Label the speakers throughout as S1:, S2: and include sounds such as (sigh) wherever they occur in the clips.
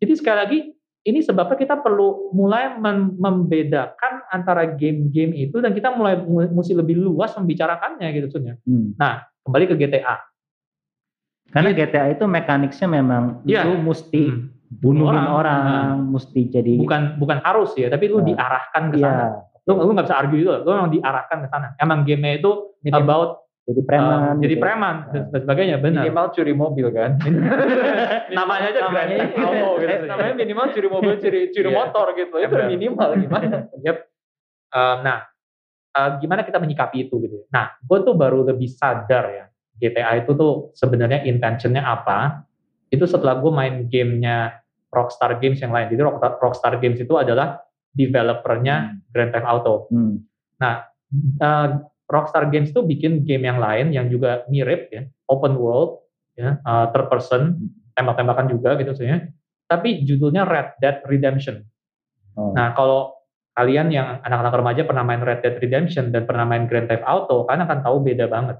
S1: Jadi sekali lagi ini sebabnya kita perlu mulai mem membedakan antara game-game itu dan kita mulai mesti lebih luas membicarakannya gitu sebenarnya. Hmm. Nah, kembali ke GTA.
S2: Karena GTA itu mekaniknya memang ya. lu mesti hmm. bunuhin orang, orang hmm. mesti jadi
S1: bukan bukan harus ya, tapi lu nah. diarahkan ke sana. Ya. Lu lu nggak bisa argue itu, lu memang diarahkan ke sana. Emang game itu about
S2: jadi preman uh,
S1: jadi gitu. preman dan sebagainya benar.
S3: Minimal curi mobil kan. (laughs)
S1: Namanya aja namanya Grand gitu. Namanya minimal curi mobil curi curi yeah. motor gitu. Itu minimal gimana? (laughs) Yep. uh, nah uh, gimana kita menyikapi itu gitu nah gue tuh baru lebih sadar ya GTA itu tuh sebenarnya intentionnya apa? Itu setelah gue main gamenya Rockstar Games yang lain. Jadi Rockstar Games itu adalah developernya hmm. Grand Theft Auto. Hmm. nah uh, Rockstar Games tuh bikin game yang lain yang juga mirip ya, open world, ya, uh, third person, tembak-tembakan juga gitu sebenarnya. Tapi judulnya Red Dead Redemption. Oh. Nah kalau kalian yang anak-anak remaja pernah main Red Dead Redemption dan pernah main Grand Theft Auto, kalian akan tahu beda banget.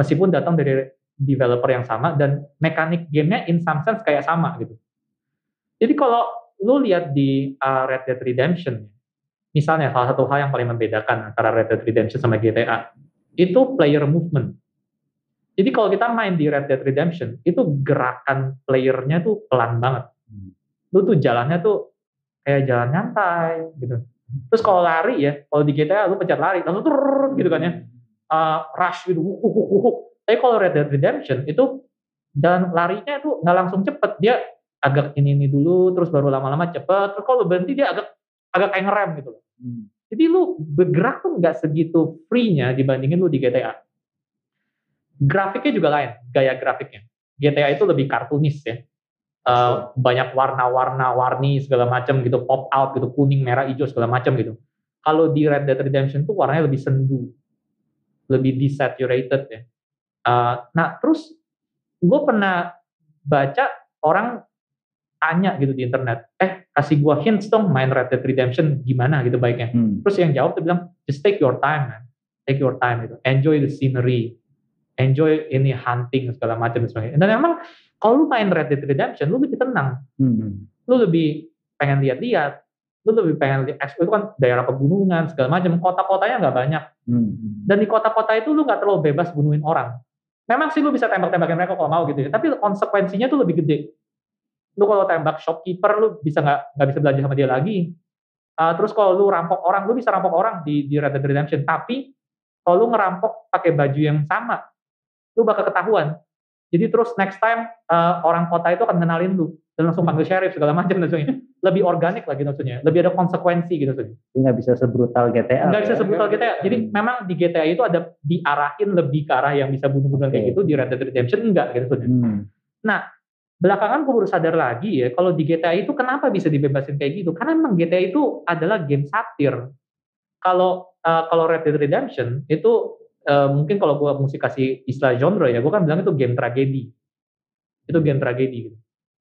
S1: Meskipun datang dari developer yang sama dan mekanik gamenya in some sense kayak sama gitu. Jadi kalau lu lihat di uh, Red Dead Redemption, misalnya salah satu hal yang paling membedakan antara Red Dead Redemption sama GTA itu player movement. Jadi kalau kita main di Red Dead Redemption itu gerakan playernya tuh pelan banget. Hmm. Lu tuh jalannya tuh kayak jalan nyantai gitu. Terus kalau lari ya, kalau di GTA lu pencet lari langsung turun gitu kan ya. Uh, rush gitu. Uh, uh, uh, uh. Tapi kalau Red Dead Redemption itu jalan larinya tuh nggak langsung cepet. Dia agak ini ini dulu terus baru lama-lama cepet. Terus kalau berhenti dia agak agak kayak ngerem gitu loh. Hmm. Jadi lu bergerak tuh nggak segitu free-nya dibandingin lu di GTA. Grafiknya juga lain, gaya grafiknya. GTA itu lebih kartunis ya. Uh, banyak warna-warna, warni segala macam gitu, pop out gitu, kuning, merah, hijau segala macam gitu. Kalau di Red Dead Redemption tuh warnanya lebih sendu, lebih desaturated ya. Uh, nah terus gue pernah baca orang tanya gitu di internet, eh kasih gua hints dong main Red Dead Redemption gimana gitu baiknya. Hmm. Terus yang jawab tuh bilang, just take your time man, take your time gitu, enjoy the scenery, enjoy ini hunting segala macam dan sebagainya. Dan emang kalau lu main Red Dead Redemption, lu lebih tenang, hmm. lu lebih pengen lihat-lihat, lu lebih pengen lihat itu kan daerah pegunungan segala macam, kota-kotanya nggak banyak. Hmm. Dan di kota-kota itu lu nggak terlalu bebas bunuhin orang. Memang sih lu bisa tembak-tembakin mereka kalau mau gitu ya, tapi konsekuensinya tuh lebih gede lu kalau tembak shopkeeper lu bisa nggak nggak bisa belajar sama dia lagi. Uh, terus kalau lu rampok orang lu bisa rampok orang di di Red Dead Redemption. Tapi kalau lu ngerampok pakai baju yang sama lu bakal ketahuan. Jadi terus next time uh, orang kota itu akan kenalin lu dan langsung panggil sheriff segala macam dan sebagainya lebih organik lagi maksudnya. Lebih ada konsekuensi gitu maksudnya.
S2: Nggak bisa sebrutal GTA
S1: nggak bisa ya? sebrutal GTA jadi hmm. memang di GTA itu ada diarahin lebih ke arah yang bisa bunuh-bunuhan okay. kayak gitu. Di Red Dead Redemption enggak gitu maksudnya. Hmm. nah belakangan gue baru sadar lagi ya kalau di GTA itu kenapa bisa dibebasin kayak gitu? Karena memang GTA itu adalah game satir. Kalau uh, kalau Red Dead Redemption itu uh, mungkin kalau gue mesti kasih istilah genre ya gue kan bilang itu game tragedi. Itu game tragedi gitu.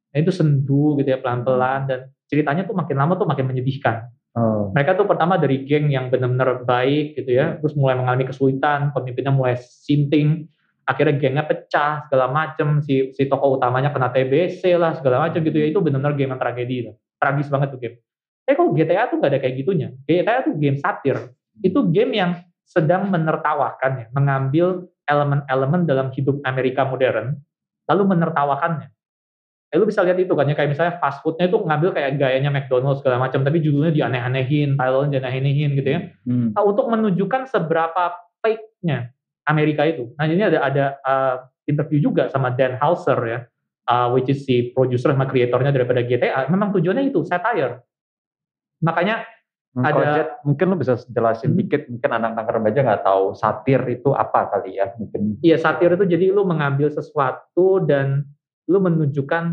S1: Nah, itu sendu gitu ya pelan-pelan dan ceritanya tuh makin lama tuh makin menyedihkan. Oh. mereka tuh pertama dari geng yang benar-benar baik gitu ya terus mulai mengalami kesulitan pemimpinnya mulai sinting akhirnya gengnya pecah segala macem. Si si tokoh utamanya kena TBC lah segala macem gitu ya. Itu benar-benar game yang tragedi itu tragis banget tuh game. Eh kok GTA tuh gak ada kayak gitunya? GTA tuh game satir. Itu game yang sedang menertawakan ya mengambil elemen-elemen dalam hidup Amerika modern lalu menertawakannya. Eh, lu bisa lihat itu kan ya kayak misalnya fast foodnya itu ngambil kayak gayanya McDonald's segala macam tapi judulnya dianeh-anehin, title-nya dianeh-anehin gitu ya. Hmm. Nah, untuk menunjukkan seberapa fake-nya Amerika itu. Nah ini ada ada uh, interview juga sama Dan Hauser ya, uh, which is si produser sama kreatornya daripada GTA. Memang tujuannya itu satire. Makanya
S3: hmm, ada Jet, mungkin lu bisa jelasin hmm. dikit mungkin anak-anak remaja nggak tahu satir itu apa kali ya mungkin.
S1: Iya satir itu jadi lu mengambil sesuatu dan lu menunjukkan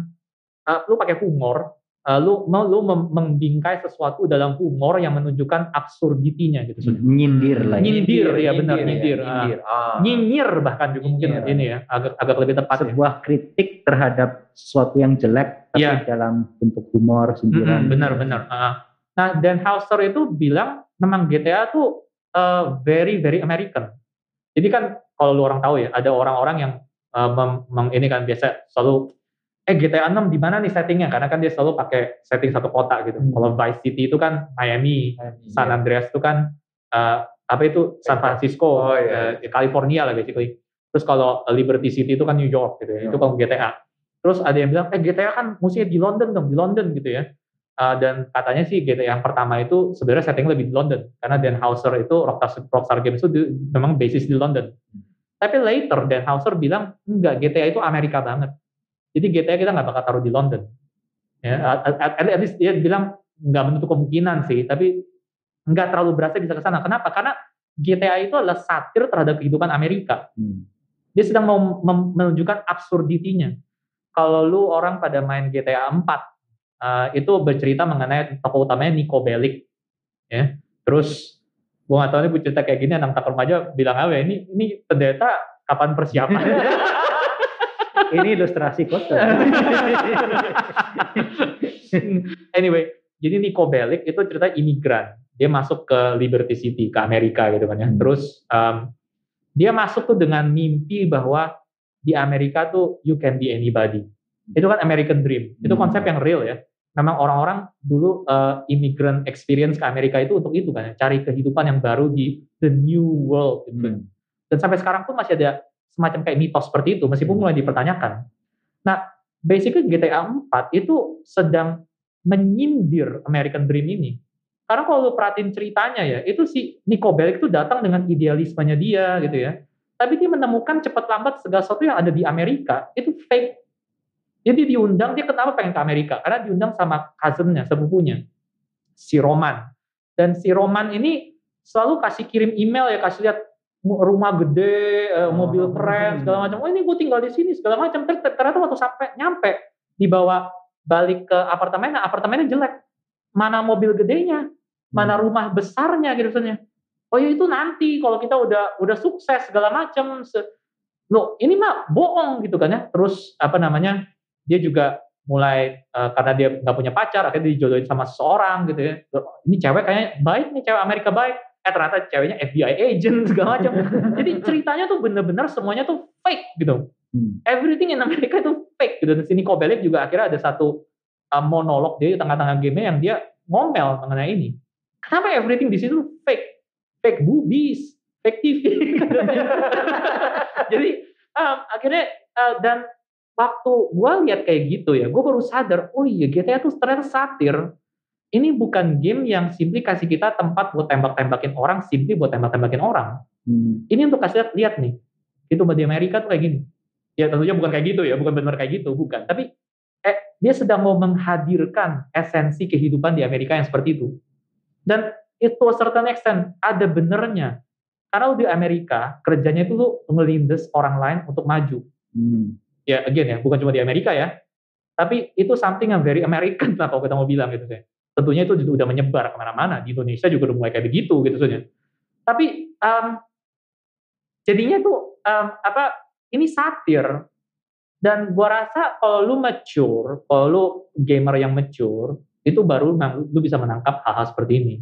S1: uh, lu pakai humor uh, lu mau lu membingkai sesuatu dalam humor yang menunjukkan absurditinya gitu
S2: sudah. Nyindir lah.
S1: Ya. Nyindir, ya, benar nyindir. Ya, nyindir. Ah. Nyinyir bahkan juga mungkin ini ya agak agak lebih tepat.
S2: Ya. Sebuah ya. kritik terhadap sesuatu yang jelek tapi ya. dalam bentuk humor sindiran.
S1: Hmm, benar benar. Uh. Nah Dan Hauser itu bilang memang GTA tuh uh, very very American. Jadi kan kalau lu orang tahu ya ada orang-orang yang uh, mem, mem, ini kan biasa selalu eh GTA 6 di mana nih settingnya? Karena kan dia selalu pakai setting satu kota gitu. Hmm. Kalau Vice City itu kan Miami, Miami San iya. Andreas itu kan uh, apa itu San Francisco, oh, iya. uh, California lah basically. Terus kalau Liberty City itu kan New York gitu ya. Itu kalau GTA. Terus ada yang bilang, eh GTA kan musuhnya di London dong, di London gitu ya. Uh, dan katanya sih GTA yang pertama itu sebenarnya setting lebih di London karena Dan Houser itu Rockstar, Rockstar Games itu di, memang basis di London. Hmm. Tapi later Dan Houser bilang enggak GTA itu Amerika banget. Jadi GTA kita nggak bakal taruh di London. Ya, at, at, least dia bilang nggak menutup kemungkinan sih, tapi nggak terlalu berasa bisa ke sana. Kenapa? Karena GTA itu adalah satir terhadap kehidupan Amerika. Hmm. Dia sedang mau menunjukkan absurditinya. Kalau lu orang pada main GTA 4, uh, itu bercerita mengenai tokoh utamanya Nico Bellic. Ya. Terus gue gak tau nih cerita kayak gini anak tak remaja bilang apa ya, ini ini pendeta kapan persiapan? (laughs)
S2: ini ilustrasi kota.
S1: anyway, jadi Nico Bellic itu cerita imigran. Dia masuk ke Liberty City, ke Amerika gitu kan ya. Hmm. Terus um, dia masuk tuh dengan mimpi bahwa di Amerika tuh you can be anybody. Itu kan American Dream. Itu hmm. konsep yang real ya. Memang orang-orang dulu uh, immigrant experience ke Amerika itu untuk itu kan, ya. cari kehidupan yang baru di the new world gitu. Hmm. Dan sampai sekarang pun masih ada semacam kayak mitos seperti itu meskipun mulai dipertanyakan. Nah, basically GTA 4 itu sedang menyindir American Dream ini. Karena kalau lu perhatiin ceritanya ya, itu si Nico Bellic itu datang dengan idealismenya dia gitu ya. Tapi dia menemukan cepat lambat segala sesuatu yang ada di Amerika itu fake. Jadi diundang, dia kenapa pengen ke Amerika? Karena diundang sama cousinnya, sepupunya, si Roman. Dan si Roman ini selalu kasih kirim email ya, kasih lihat rumah gede, eh, mobil oh, keren, segala macam. Oh ini gue tinggal di sini segala macam. Ternyata waktu sampai nyampe dibawa balik ke apartemennya, apartemennya jelek. Mana mobil gedenya, mana hmm. rumah besarnya gitu misalnya. Oh ya itu nanti kalau kita udah udah sukses segala macam. Loh ini mah bohong gitu kan ya. Terus apa namanya dia juga mulai uh, karena dia nggak punya pacar akhirnya dijodohin sama seseorang gitu ya. Ini cewek kayaknya baik nih cewek Amerika baik eh ternyata ceweknya FBI agent segala macam. Jadi ceritanya tuh bener-bener semuanya tuh fake gitu. Hmm. Everything in Amerika itu fake gitu. Dan sini Kobelik juga akhirnya ada satu uh, monolog dia di tengah-tengah game yang dia ngomel mengenai ini. Kenapa everything di situ fake? Fake boobies, fake TV. (laughs) Jadi um, akhirnya uh, dan waktu gue lihat kayak gitu ya, gue baru sadar, oh iya GTA tuh ternyata satir ini bukan game yang simply kasih kita tempat buat tembak-tembakin orang, simply buat tembak-tembakin orang. Hmm. Ini untuk kasih lihat, lihat nih, itu di Amerika tuh kayak gini. Ya tentunya bukan kayak gitu ya, bukan benar kayak gitu, bukan. Tapi eh, dia sedang mau menghadirkan esensi kehidupan di Amerika yang seperti itu. Dan itu a certain extent ada benernya. Karena di Amerika kerjanya itu lu ngelindes orang lain untuk maju. Hmm. Ya again ya, bukan cuma di Amerika ya. Tapi itu something yang very American lah kalau kita mau bilang gitu sih tentunya itu udah menyebar ke mana-mana di Indonesia juga udah mulai kayak begitu gitu saja. Tapi um, jadinya tuh um, apa ini satir dan gua rasa kalau lu mature, kalau lu gamer yang mature itu baru lu bisa menangkap hal-hal seperti ini.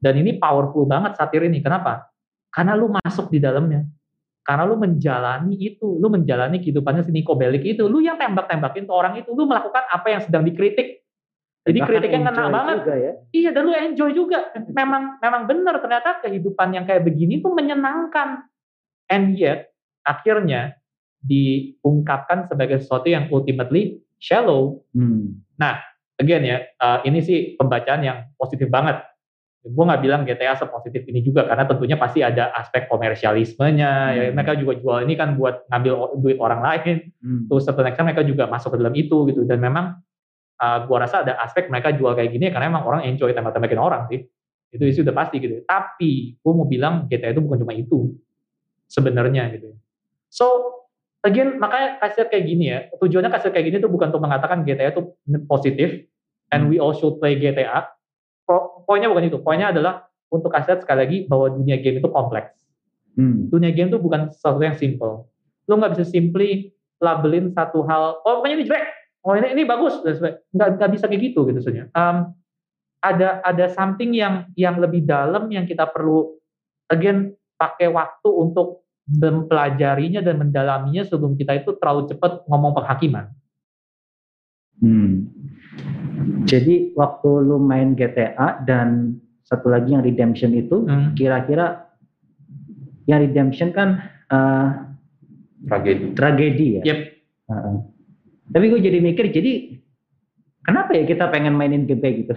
S1: Dan ini powerful banget satir ini. Kenapa? Karena lu masuk di dalamnya. Karena lu menjalani itu, lu menjalani kehidupannya si Nico Bellic itu, lu yang tembak-tembakin tuh orang itu, lu melakukan apa yang sedang dikritik jadi kritiknya kena banget. ya. Iya, dan lu enjoy juga. Memang memang benar ternyata kehidupan yang kayak begini tuh menyenangkan. And yet akhirnya diungkapkan sebagai sesuatu yang ultimately shallow. Hmm. Nah, again ya, uh, ini sih pembacaan yang positif banget. Gue nggak bilang GTA sepositif ini juga karena tentunya pasti ada aspek komersialismenya. Hmm. Ya, mereka juga jual ini kan buat ngambil duit orang lain. Hmm. Terus setelah mereka juga masuk ke dalam itu gitu. Dan memang uh, gua rasa ada aspek mereka jual kayak gini karena emang orang enjoy tembak-tembakin orang sih. Itu itu udah pasti gitu. Tapi gua mau bilang GTA itu bukan cuma itu sebenarnya gitu. So again makanya kasih kayak gini ya tujuannya kasih kayak gini tuh bukan untuk mengatakan GTA itu positif and we all should play GTA po poinnya bukan itu poinnya adalah untuk kasih sekali lagi bahwa dunia game itu kompleks. Hmm. dunia game itu bukan sesuatu yang simple. Lo nggak bisa simply labelin satu hal oh pokoknya ini jelek oh ini ini bagus nggak nggak bisa kayak gitu gitu sebenarnya um, ada ada something yang yang lebih dalam yang kita perlu again pakai waktu untuk mempelajarinya dan mendalaminya sebelum kita itu terlalu cepat ngomong penghakiman
S2: Hmm. Jadi waktu lu main GTA dan satu lagi yang Redemption itu hmm. kira-kira yang Redemption kan uh,
S3: tragedi.
S2: Tragedi ya.
S1: Yep.
S2: Uh, tapi gue jadi mikir jadi kenapa ya kita pengen mainin game kayak gitu?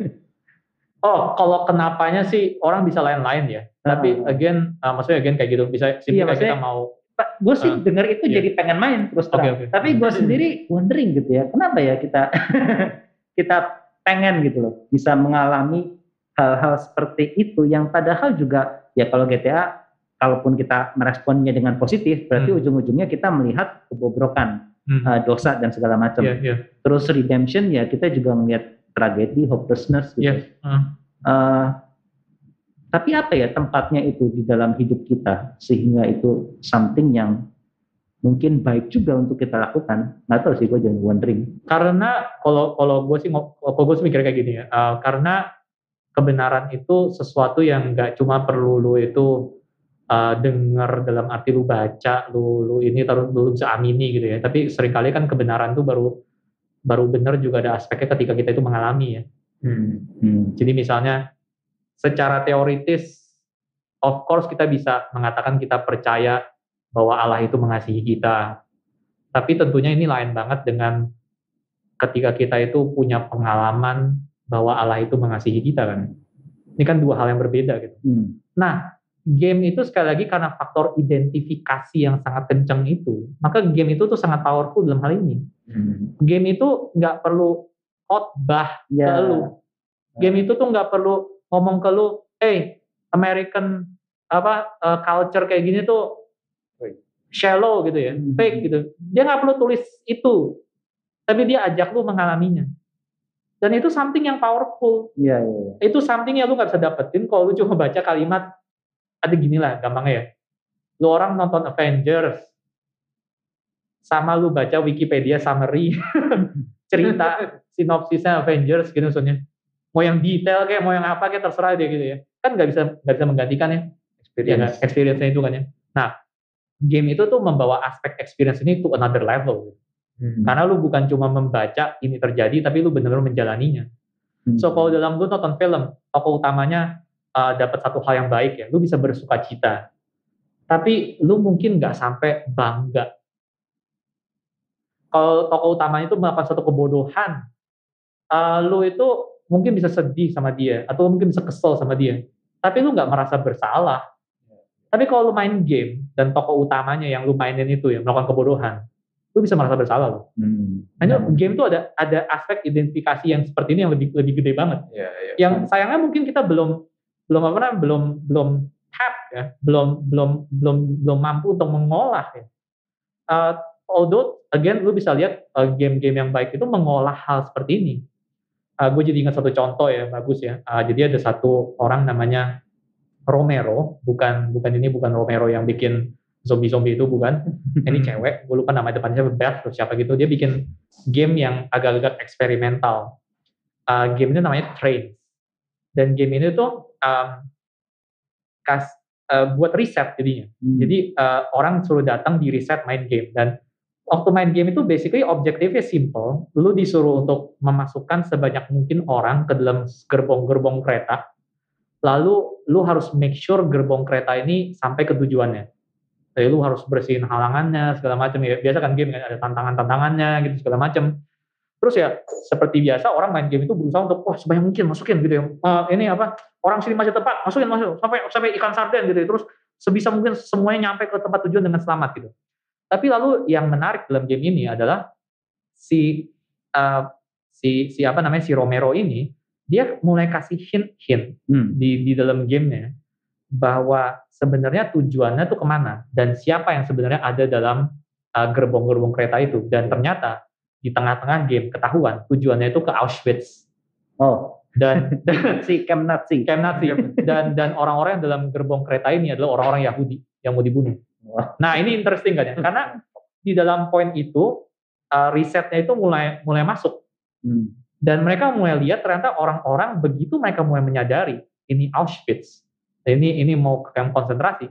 S2: (laughs)
S1: oh, kalau kenapanya sih orang bisa lain-lain ya. Uh, Tapi again, uh, maksudnya again kayak gitu bisa
S2: iya, kayak kita mau gue sih uh, dengar itu iya. jadi pengen main terus terang. Okay, okay. Tapi gue sendiri wondering gitu ya, kenapa ya kita (laughs) kita pengen gitu loh bisa mengalami hal-hal seperti itu yang padahal juga ya kalau GTA kalaupun kita meresponnya dengan positif berarti hmm. ujung-ujungnya kita melihat kebobrokan hmm. uh, dosa dan segala macam. Yeah, yeah. Terus redemption ya kita juga melihat tragedi, hopelessness gitu. Yeah. Uh. Uh, tapi apa ya tempatnya itu di dalam hidup kita sehingga itu something yang mungkin baik juga untuk kita lakukan. Nggak tahu sih gue jangan wondering.
S1: Karena kalau kalau gue sih kalau gue sih mikir kayak gini ya, uh, karena kebenaran itu sesuatu yang nggak cuma perlu lu itu uh, dengar dalam arti lu baca, lu lu ini terus lu bisa amini gitu ya. Tapi sering kali kan kebenaran tuh baru baru benar juga ada aspeknya ketika kita itu mengalami ya. Hmm. Hmm. Jadi misalnya secara teoritis of course kita bisa mengatakan kita percaya bahwa Allah itu mengasihi kita. Tapi tentunya ini lain banget dengan ketika kita itu punya pengalaman bahwa Allah itu mengasihi kita kan. Ini kan dua hal yang berbeda gitu. Hmm. Nah, game itu sekali lagi karena faktor identifikasi yang sangat kencang itu, maka game itu tuh sangat powerful dalam hal ini. Hmm. Game itu nggak perlu khotbah yeah. ke lu. Game itu tuh nggak perlu ngomong ke lu, hey American apa uh, culture kayak gini tuh shallow gitu ya, hmm. fake gitu. Dia nggak perlu tulis itu, tapi dia ajak lu mengalaminya. Dan itu something yang powerful.
S2: Iya, iya, iya.
S1: Itu something yang lu nggak bisa dapetin kalau lu cuma baca kalimat ada gini lah gampangnya ya. Lu orang nonton Avengers, sama lu baca Wikipedia summary (laughs) cerita (laughs) sinopsisnya Avengers gitu maksudnya. Mau yang detail kayak mau yang apa kayak terserah dia gitu ya. Kan nggak bisa nggak bisa menggantikan ya. Experience ya, experience. Itu kan ya. Nah game itu tuh membawa aspek experience ini to another level. Hmm. karena lu bukan cuma membaca ini terjadi tapi lu benar-benar menjalaninya. Hmm. so kalau dalam lu nonton film tokoh utamanya uh, dapat satu hal yang baik ya lu bisa bersuka cita tapi lu mungkin nggak sampai bangga kalau tokoh utamanya itu melakukan satu kebodohan uh, lu itu mungkin bisa sedih sama dia atau mungkin bisa kesel sama dia tapi lu nggak merasa bersalah tapi kalau lu main game dan tokoh utamanya yang lu mainin itu yang melakukan kebodohan lu bisa merasa bersalah loh. Hmm. Hanya hmm. game itu ada ada aspek identifikasi yang seperti ini yang lebih lebih gede banget. Yeah, yeah. Yang sayangnya mungkin kita belum belum apa namanya belum belum tap ya, belum belum belum belum mampu untuk mengolah ya. Uh, although again lu bisa lihat uh, game-game yang baik itu mengolah hal seperti ini uh, gue jadi ingat satu contoh ya bagus ya. Uh, jadi ada satu orang namanya Romero, bukan bukan ini bukan Romero yang bikin zombie-zombie itu bukan. (laughs) Ini cewek, gue lupa nama depannya Beth atau siapa gitu. Dia bikin game yang agak-agak eksperimental. Uh, game itu namanya Train. Dan game ini tuh um, kas uh, buat riset jadinya. Hmm. Jadi uh, orang suruh datang di riset main game dan waktu main game itu basically objektifnya simple. Lu disuruh untuk memasukkan sebanyak mungkin orang ke dalam gerbong-gerbong kereta. Lalu lu harus make sure gerbong kereta ini sampai ke tujuannya. Jadi lu harus bersihin halangannya segala macam ya. Biasa kan game kan ada tantangan-tantangannya gitu segala macam. Terus ya seperti biasa orang main game itu berusaha untuk wah sebanyak mungkin masukin gitu ya. Uh, ini apa orang sini masih tepat masukin masuk sampai sampai ikan sarden gitu ya. Terus sebisa mungkin semuanya nyampe ke tempat tujuan dengan selamat gitu. Tapi lalu yang menarik dalam game ini adalah si uh, si si apa namanya si Romero ini dia mulai kasih hint-hint hmm. di di dalam gamenya bahwa sebenarnya tujuannya tuh ke mana dan siapa yang sebenarnya ada dalam uh, gerbong-gerbong kereta itu dan ternyata di tengah-tengah game ketahuan tujuannya itu ke Auschwitz.
S2: Oh.
S1: Dan,
S2: dan (laughs) si Camp Nazi.
S1: Camp Nazi dan dan orang-orang yang dalam gerbong kereta ini adalah orang-orang Yahudi yang mau dibunuh. Nah ini interesting kan ya, karena di dalam poin itu uh, risetnya itu mulai mulai masuk hmm. dan mereka mulai lihat ternyata orang-orang begitu mereka mulai menyadari ini Auschwitz, ini ini mau ke kamp konsentrasi,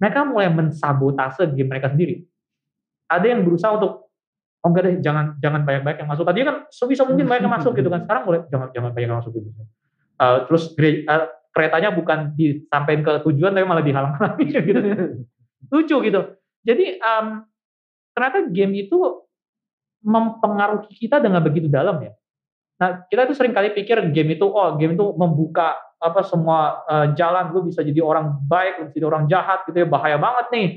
S1: mereka mulai mensabotase game mereka sendiri. Ada yang berusaha untuk oh enggak deh jangan jangan banyak-banyak yang masuk. Tadi kan sebisa mungkin banyak yang masuk gitu kan. Sekarang boleh jangan jangan banyak yang masuk gitu. Uh, terus uh, keretanya bukan disampaikan ke tujuan tapi malah dihalang-halangi (laughs) gitu. Lucu gitu. Jadi um, ternyata game itu mempengaruhi kita dengan begitu dalam ya. Nah kita tuh sering kali pikir game itu oh game itu membuka apa semua uh, jalan. Lu bisa jadi orang baik lu bisa jadi orang jahat gitu ya. Bahaya banget nih.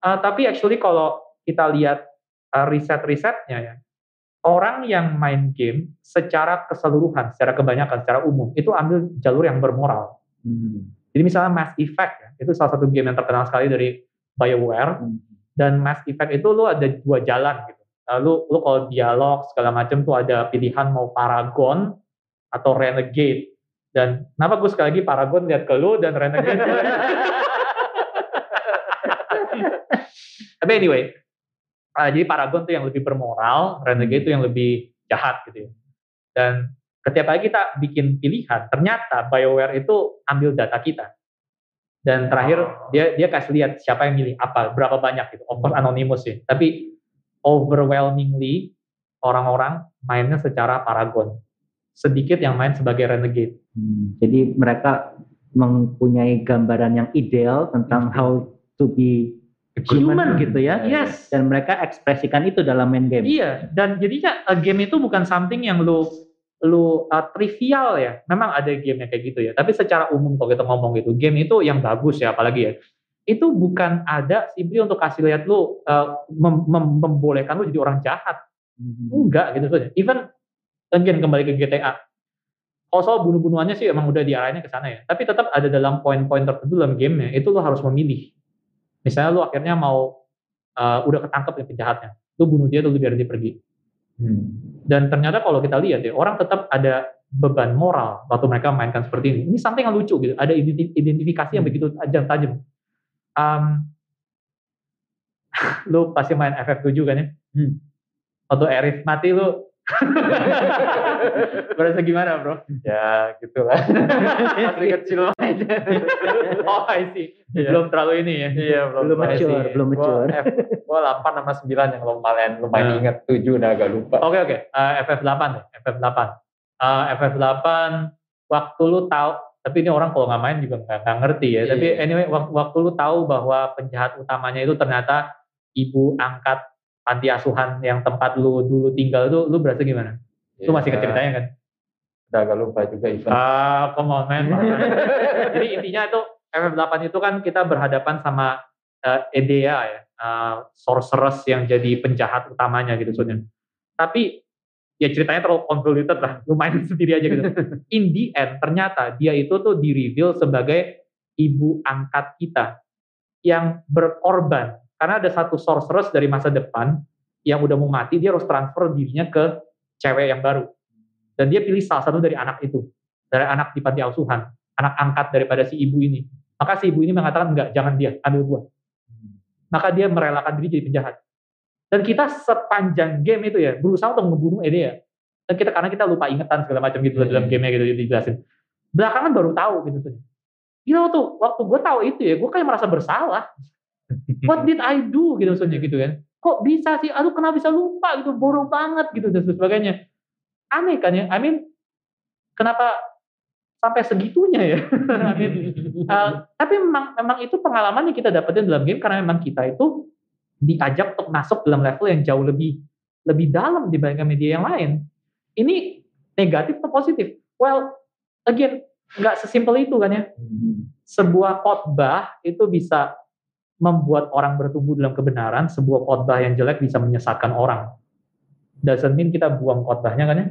S1: Uh, tapi actually kalau kita lihat riset-risetnya ya, orang yang main game secara keseluruhan, secara kebanyakan, secara umum itu ambil jalur yang bermoral. Hmm. Jadi misalnya Mass Effect ya, itu salah satu game yang terkenal sekali dari BioWare. Hmm. Dan Mass Effect itu lu ada dua jalan gitu. Lalu lu kalau dialog segala macam tuh ada pilihan mau Paragon atau Renegade. Dan kenapa gue sekali lagi Paragon lihat ke lu dan Renegade (laughs) Tapi anyway, uh, jadi Paragon tuh yang lebih bermoral, Renegade itu yang lebih jahat gitu ya. Dan ketika kita bikin pilihan, ternyata BioWare itu ambil data kita. Dan terakhir oh. dia dia kasih lihat siapa yang milih apa, berapa banyak gitu. Of course anonymous sih, tapi overwhelmingly orang-orang mainnya secara Paragon. Sedikit yang main sebagai Renegade.
S2: Hmm, jadi mereka mempunyai gambaran yang ideal tentang hmm. how to be human gitu ya.
S1: Yes.
S2: Dan mereka ekspresikan itu dalam main game.
S1: Iya. Dan jadinya uh, game itu bukan something yang lu lu uh, trivial ya. Memang ada game yang kayak gitu ya. Tapi secara umum kalau kita ngomong gitu, game itu yang bagus ya, apalagi ya. Itu bukan ada simply untuk kasih lihat lu uh, mem mem membolehkan lu jadi orang jahat. Hmm. Enggak gitu saja. Even again kembali ke GTA. Kalau soal bunuh-bunuhannya sih emang udah diarahinnya ke sana ya. Tapi tetap ada dalam poin-poin tertentu dalam gamenya itu lo harus memilih Misalnya lu akhirnya mau uh, udah ketangkep ya penjahatnya, lu bunuh dia lu biar dia pergi. Hmm. Dan ternyata kalau kita lihat ya orang tetap ada beban moral waktu mereka mainkan seperti ini. Ini something yang lucu gitu. Ada identifikasi yang hmm. begitu tajam-tajam. Um, (laughs) lu pasti main FF7 kan ya? Hmm. Waktu Erif mati lu Berasa gimana bro?
S3: Ya gitu lah.
S1: Masih (laughs) kecil aja. (laughs) oh I see. Yeah. Belum terlalu ini ya?
S3: Iya belum.
S2: Belum mature. Belum mature.
S3: Gua 8 sama 9 yang lumayan lumayan nah. inget. 7 udah agak lupa.
S1: Oke okay, oke. Okay. Uh, FF8 deh. FF8. Uh, FF8 waktu lu tahu tapi ini orang kalau nggak main juga nggak ngerti ya. Yeah. Tapi iya. anyway waktu, waktu lu tahu bahwa penjahat utamanya itu ternyata ibu angkat panti asuhan yang tempat lu dulu tinggal tuh lu berasa gimana? Ya, lu masih ke ceritanya kan?
S3: Udah agak lupa juga itu.
S1: Ah, come on man. (laughs) Jadi intinya itu FF8 itu kan kita berhadapan sama uh, Edea ya, uh, sorceress yang jadi penjahat utamanya gitu soalnya. Tapi ya ceritanya terlalu convoluted lah, lu main (laughs) sendiri aja gitu. In the end ternyata dia itu tuh di reveal sebagai ibu angkat kita yang berkorban karena ada satu sorceress dari masa depan yang udah mau mati, dia harus transfer dirinya ke cewek yang baru. Dan dia pilih salah satu dari anak itu, dari anak di panti asuhan, anak angkat daripada si ibu ini. Maka si ibu ini mengatakan enggak, jangan dia, ambil gua. Maka dia merelakan diri jadi penjahat. Dan kita sepanjang game itu ya berusaha untuk membunuh Ede ya. Dan kita karena kita lupa ingatan segala macam gitu hmm. dalam gamenya gitu dijelasin. Belakangan baru tahu gitu saja. Gila waktu waktu gue tahu itu ya, gue kayak merasa bersalah. What did I do gitu maksudnya gitu kan. Kok bisa sih? Aduh kenapa bisa lupa gitu, bodoh banget gitu dan sebagainya. Aneh kan ya. I mean kenapa sampai segitunya ya. (laughs) I mean, uh, tapi memang memang itu pengalaman yang kita dapetin dalam game karena memang kita itu diajak untuk masuk dalam level yang jauh lebih lebih dalam dibandingkan media yang lain. Ini negatif atau positif? Well, again, nggak sesimpel itu kan ya. Hmm. Sebuah khotbah itu bisa membuat orang bertumbuh dalam kebenaran, sebuah khotbah yang jelek bisa menyesatkan orang. Doesn't mean kita buang khotbahnya kan ya?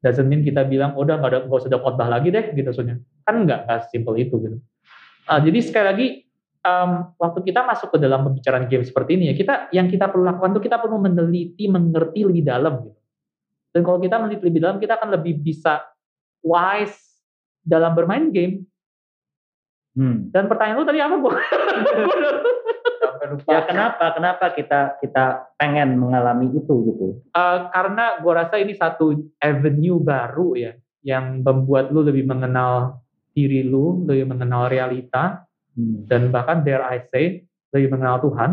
S1: Doesn't mean kita bilang, udah nggak ada nggak usah ada khotbah lagi deh gitu soalnya. Kan nggak nggak simpel itu gitu. Uh, jadi sekali lagi um, waktu kita masuk ke dalam pembicaraan game seperti ini ya kita yang kita perlu lakukan tuh kita perlu meneliti, mengerti lebih dalam gitu. Dan kalau kita meneliti lebih dalam kita akan lebih bisa wise dalam bermain game Hmm. Dan pertanyaan lu tadi apa bu? (laughs)
S2: ya kenapa? Kenapa kita kita pengen mengalami itu gitu?
S1: Uh, karena gue rasa ini satu avenue baru ya, yang membuat lu lebih mengenal diri lu, lebih mengenal realita, hmm. dan bahkan dare I say lebih mengenal Tuhan.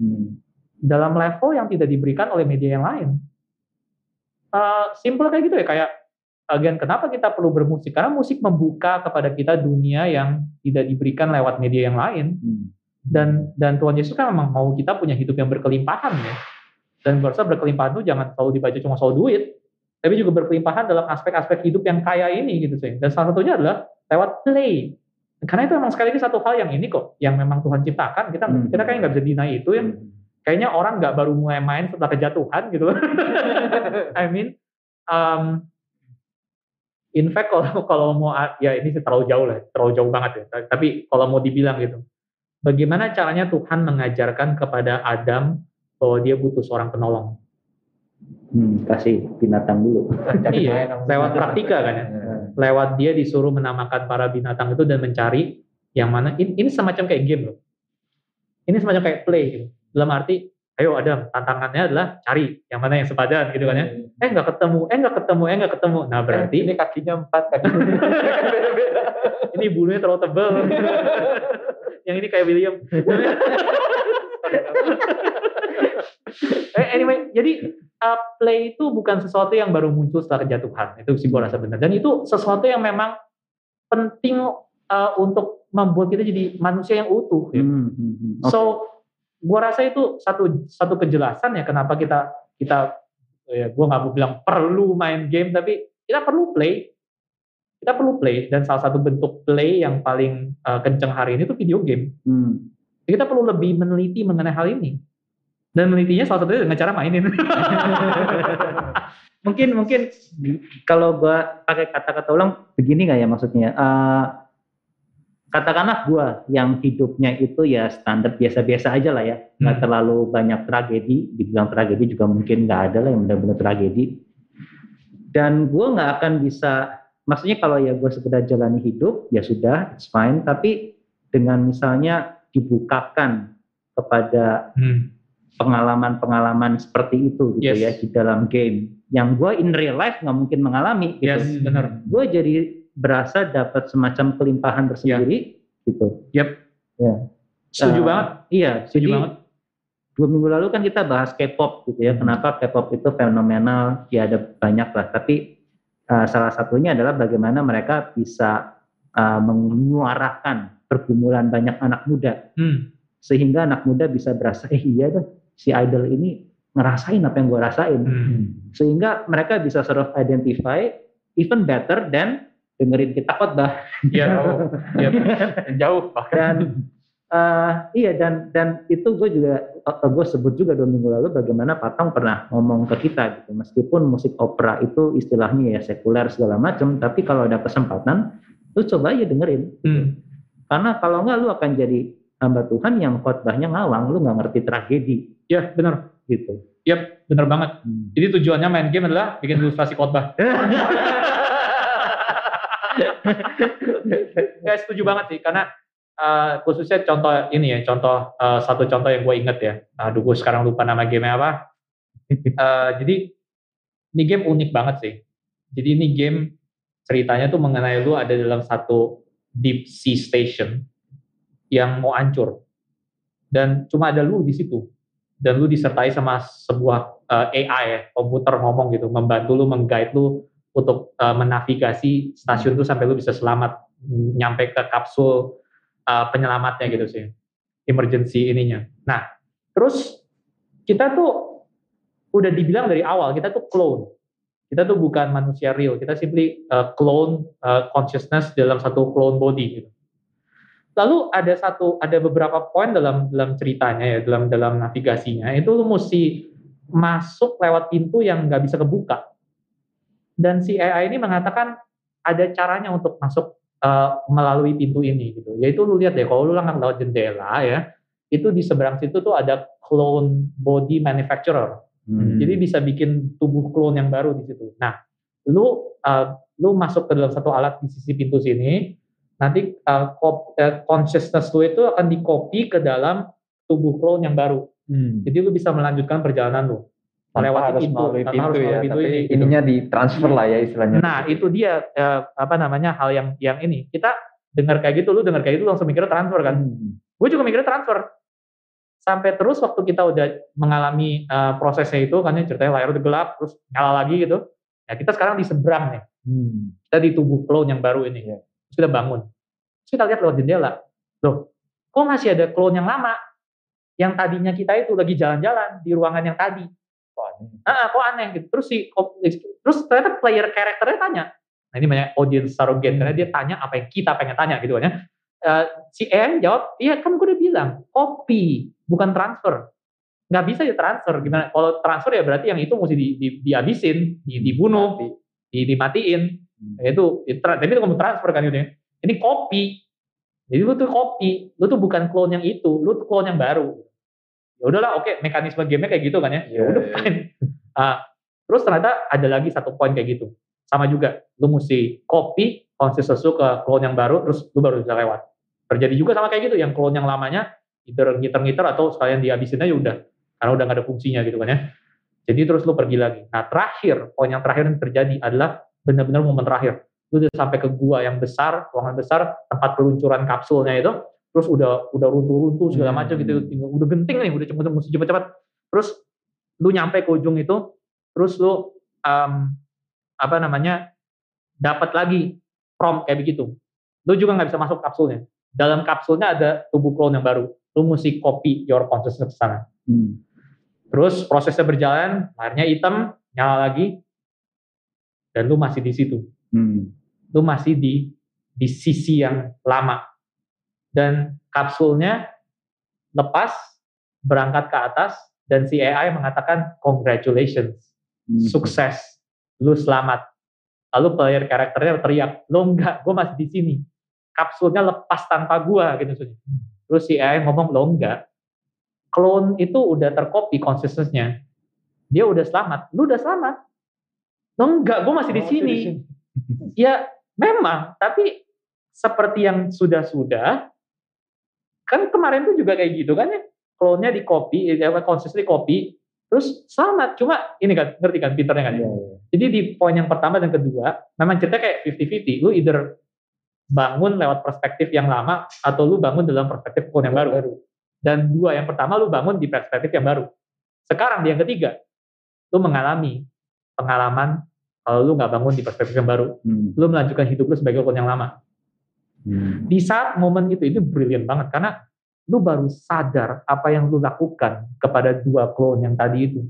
S1: Hmm. dalam level yang tidak diberikan oleh media yang lain. Uh, simple kayak gitu ya, kayak again kenapa kita perlu bermusik? Karena musik membuka kepada kita dunia yang tidak diberikan lewat media yang lain. Hmm. Dan dan Tuhan Yesus kan memang mau kita punya hidup yang berkelimpahan ya. Dan berasa berkelimpahan itu jangan selalu dibaca cuma soal duit, tapi juga berkelimpahan dalam aspek-aspek hidup yang kaya ini gitu sih. Dan salah satunya adalah lewat play. Karena itu memang sekali lagi satu hal yang ini kok, yang memang Tuhan ciptakan. Kita hmm. kita kayak nggak bisa deny itu yang hmm. kayaknya orang nggak baru mulai main setelah kejatuhan gitu. (laughs) I mean, um, in fact kalau (laughs) kalau mau ya ini sih terlalu jauh lah, terlalu jauh banget ya. Tapi kalau mau dibilang gitu, bagaimana caranya Tuhan mengajarkan kepada Adam bahwa dia butuh seorang penolong?
S2: Hmm, kasih binatang dulu. (laughs)
S1: iya, lewat praktika kan ya. Iya. Lewat dia disuruh menamakan para binatang itu dan mencari yang mana ini, ini semacam kayak game loh. Ini semacam kayak play gitu. Dalam arti, ayo Adam, tantangannya adalah cari yang mana yang sepadan gitu kan ya. Hmm. Eh nggak ketemu, eh nggak ketemu, eh nggak ketemu. Nah berarti
S3: ini kakinya empat kan. (laughs)
S1: ini bulunya terlalu tebal. (laughs) yang ini kayak William. eh, anyway, jadi uh, play itu bukan sesuatu yang baru muncul setelah kejatuhan. Itu sih gue rasa benar. Dan itu sesuatu yang memang penting uh, untuk membuat kita jadi manusia yang utuh. Ya. Hmm, hmm, hmm. Okay. So, gue rasa itu satu satu kejelasan ya kenapa kita kita ya gue nggak mau bilang perlu main game tapi kita perlu play kita perlu play dan salah satu bentuk play yang paling uh, kenceng hari ini itu video game. Hmm. kita perlu lebih meneliti mengenai hal ini dan menelitinya salah satunya dengan cara mainin. (laughs)
S2: mungkin mungkin kalau gua pakai kata-kata ulang begini nggak ya maksudnya? Uh, katakanlah gua yang hidupnya itu ya standar biasa-biasa aja lah ya, nggak hmm. terlalu banyak tragedi. Dibilang tragedi juga mungkin nggak ada lah yang benar-benar tragedi. Dan gua nggak akan bisa, maksudnya kalau ya gue sekedar jalani hidup ya sudah, it's fine. Tapi dengan misalnya dibukakan kepada hmm pengalaman-pengalaman seperti itu gitu yes. ya di dalam game yang gue in real life nggak mungkin mengalami gitu.
S1: Yes, benar.
S2: Gue jadi berasa dapat semacam kelimpahan tersendiri yeah. gitu.
S1: Yep. Ya. Setuju uh, banget.
S2: Iya, setuju jadi, banget. Dua minggu lalu kan kita bahas K-pop gitu ya. Hmm. Kenapa K-pop itu fenomenal? Ya ada banyak lah. Tapi uh, salah satunya adalah bagaimana mereka bisa uh, menyuarakan pergumulan banyak anak muda. Hmm. Sehingga anak muda bisa berasa, eh iya deh si idol ini ngerasain apa yang gue rasain. Hmm. Sehingga mereka bisa sort of identify even better than dengerin kita khotbah.
S1: Iya, oh, ya, jauh
S2: bahkan. Dan uh, iya dan dan itu gue juga gue sebut juga dua minggu lalu bagaimana Patong pernah ngomong ke kita gitu. Meskipun musik opera itu istilahnya ya sekuler segala macam, tapi kalau ada kesempatan, lu coba aja dengerin. Hmm. Karena kalau enggak lu akan jadi hamba Tuhan yang khotbahnya ngawang, lu nggak ngerti tragedi.
S1: Ya benar.
S2: Gitu.
S1: Yap, benar banget. Hmm. Jadi tujuannya main game adalah bikin ilustrasi khotbah. (laughs) (laughs) Gak setuju banget sih, karena uh, khususnya contoh ini ya, contoh uh, satu contoh yang gue inget ya. Aduh, gue sekarang lupa nama game apa. Uh, (laughs) jadi ini game unik banget sih. Jadi ini game ceritanya tuh mengenai lu ada dalam satu deep sea station yang mau hancur. Dan cuma ada lu di situ. Dan lu disertai sama sebuah uh, AI ya, komputer ngomong gitu, membantu lu, mengguide lu untuk uh, menavigasi stasiun itu sampai lu bisa selamat nyampe ke kapsul uh, penyelamatnya gitu sih. Emergency ininya. Nah, terus kita tuh udah dibilang dari awal kita tuh clone. Kita tuh bukan manusia real, kita simply uh, clone uh, consciousness dalam satu clone body gitu. Lalu ada satu ada beberapa poin dalam dalam ceritanya ya dalam dalam navigasinya itu lu mesti masuk lewat pintu yang nggak bisa kebuka. Dan si AI ini mengatakan ada caranya untuk masuk uh, melalui pintu ini gitu. Yaitu lu lihat deh kalau lu langkah lewat jendela ya, itu di seberang situ tuh ada clone body manufacturer. Hmm. Jadi bisa bikin tubuh clone yang baru di situ. Nah, lu uh, lu masuk ke dalam satu alat di sisi pintu sini, nanti uh, consciousness lu itu akan di copy ke dalam tubuh clone yang baru. Hmm. Jadi lu bisa melanjutkan perjalanan lu.
S3: Tanpa harus melalui pintu, harus ya, pintu tapi ini. ininya di transfer lah ya istilahnya.
S1: Nah itu dia uh, apa namanya hal yang yang ini kita dengar kayak gitu, lu dengar kayak gitu langsung mikirnya transfer kan. Hmm. Gue juga mikirnya transfer. sampai terus waktu kita udah mengalami uh, prosesnya itu kan ya, ceritanya layar udah gelap terus nyala lagi gitu ya kita sekarang di seberang nih hmm. kita di tubuh clone yang baru ini ya. terus kita bangun terus kita lihat lewat jendela loh kok masih ada clone yang lama yang tadinya kita itu lagi jalan-jalan di ruangan yang tadi ah, kok aneh gitu. Terus si terus ternyata player karakternya tanya. Nah ini banyak audience surrogate. Karena dia tanya apa yang kita pengen tanya gitu kan ya. Uh, si En jawab iya kan gue udah bilang copy bukan transfer. Nggak bisa ya transfer. Gimana? Kalau transfer ya berarti yang itu mesti di, di, dihabisin di, dibunuh di, di, dimatiin. Hmm. itu, itu tapi itu kamu transfer kan gitu ya ini copy. Jadi lu tuh copy. Lu tuh bukan clone yang itu. Lu tuh clone yang baru ya udahlah oke okay, mekanisme game kayak gitu kan ya. Ya udah yeah. fine. Uh, (laughs) terus ternyata ada lagi satu poin kayak gitu. Sama juga lu mesti copy konsistensi ke clone yang baru terus lu baru bisa lewat. Terjadi juga sama kayak gitu yang clone yang lamanya either ngiter-ngiter atau sekalian dihabisin aja udah karena udah gak ada fungsinya gitu kan ya. Jadi terus lu pergi lagi. Nah terakhir poin yang terakhir yang terjadi adalah benar-benar momen terakhir. Lu udah sampai ke gua yang besar ruangan besar tempat peluncuran kapsulnya itu terus udah udah runtuh-runtuh segala macam gitu hmm. udah genting nih udah cepet mesti cepet-cepet terus lu nyampe ke ujung itu terus lu um, apa namanya dapat lagi prompt kayak begitu lu juga nggak bisa masuk kapsulnya dalam kapsulnya ada tubuh clone yang baru lu mesti copy your consciousness ke sana. Hmm. Terus prosesnya berjalan, layarnya hitam, nyala lagi, dan lu masih di situ. Hmm. Lu masih di di sisi yang lama. Dan kapsulnya lepas, berangkat ke atas, dan si AI mengatakan congratulations, hmm. sukses, lu selamat. Lalu player karakternya teriak, lo enggak, gue masih di sini. Kapsulnya lepas tanpa gua gitu. Terus si AI ngomong, lo enggak. Clone itu udah tercopy konsistensinya. Dia udah selamat. Lu udah selamat. Lo enggak, gue masih oh, di sini. ya memang, tapi seperti yang sudah-sudah, kan kemarin tuh juga kayak gitu kan ya. Clone-nya di copy, ya, konsisten di copy, terus selamat. Cuma ini kan, ngerti kan pinternya kan ya. Yeah, yeah. Jadi di poin yang pertama dan kedua, memang cerita kayak 50-50. Lu either bangun lewat perspektif yang lama atau lu bangun dalam perspektif yang baru. baru. Dan dua, yang pertama lu bangun di perspektif yang baru. Sekarang yang ketiga, lu mengalami pengalaman kalau lu nggak bangun di perspektif yang baru. Hmm. Lu melanjutkan hidup lu sebagai klon yang lama. Hmm. Di saat momen itu, itu brilian banget karena lu baru sadar apa yang lu lakukan kepada dua klon yang tadi itu.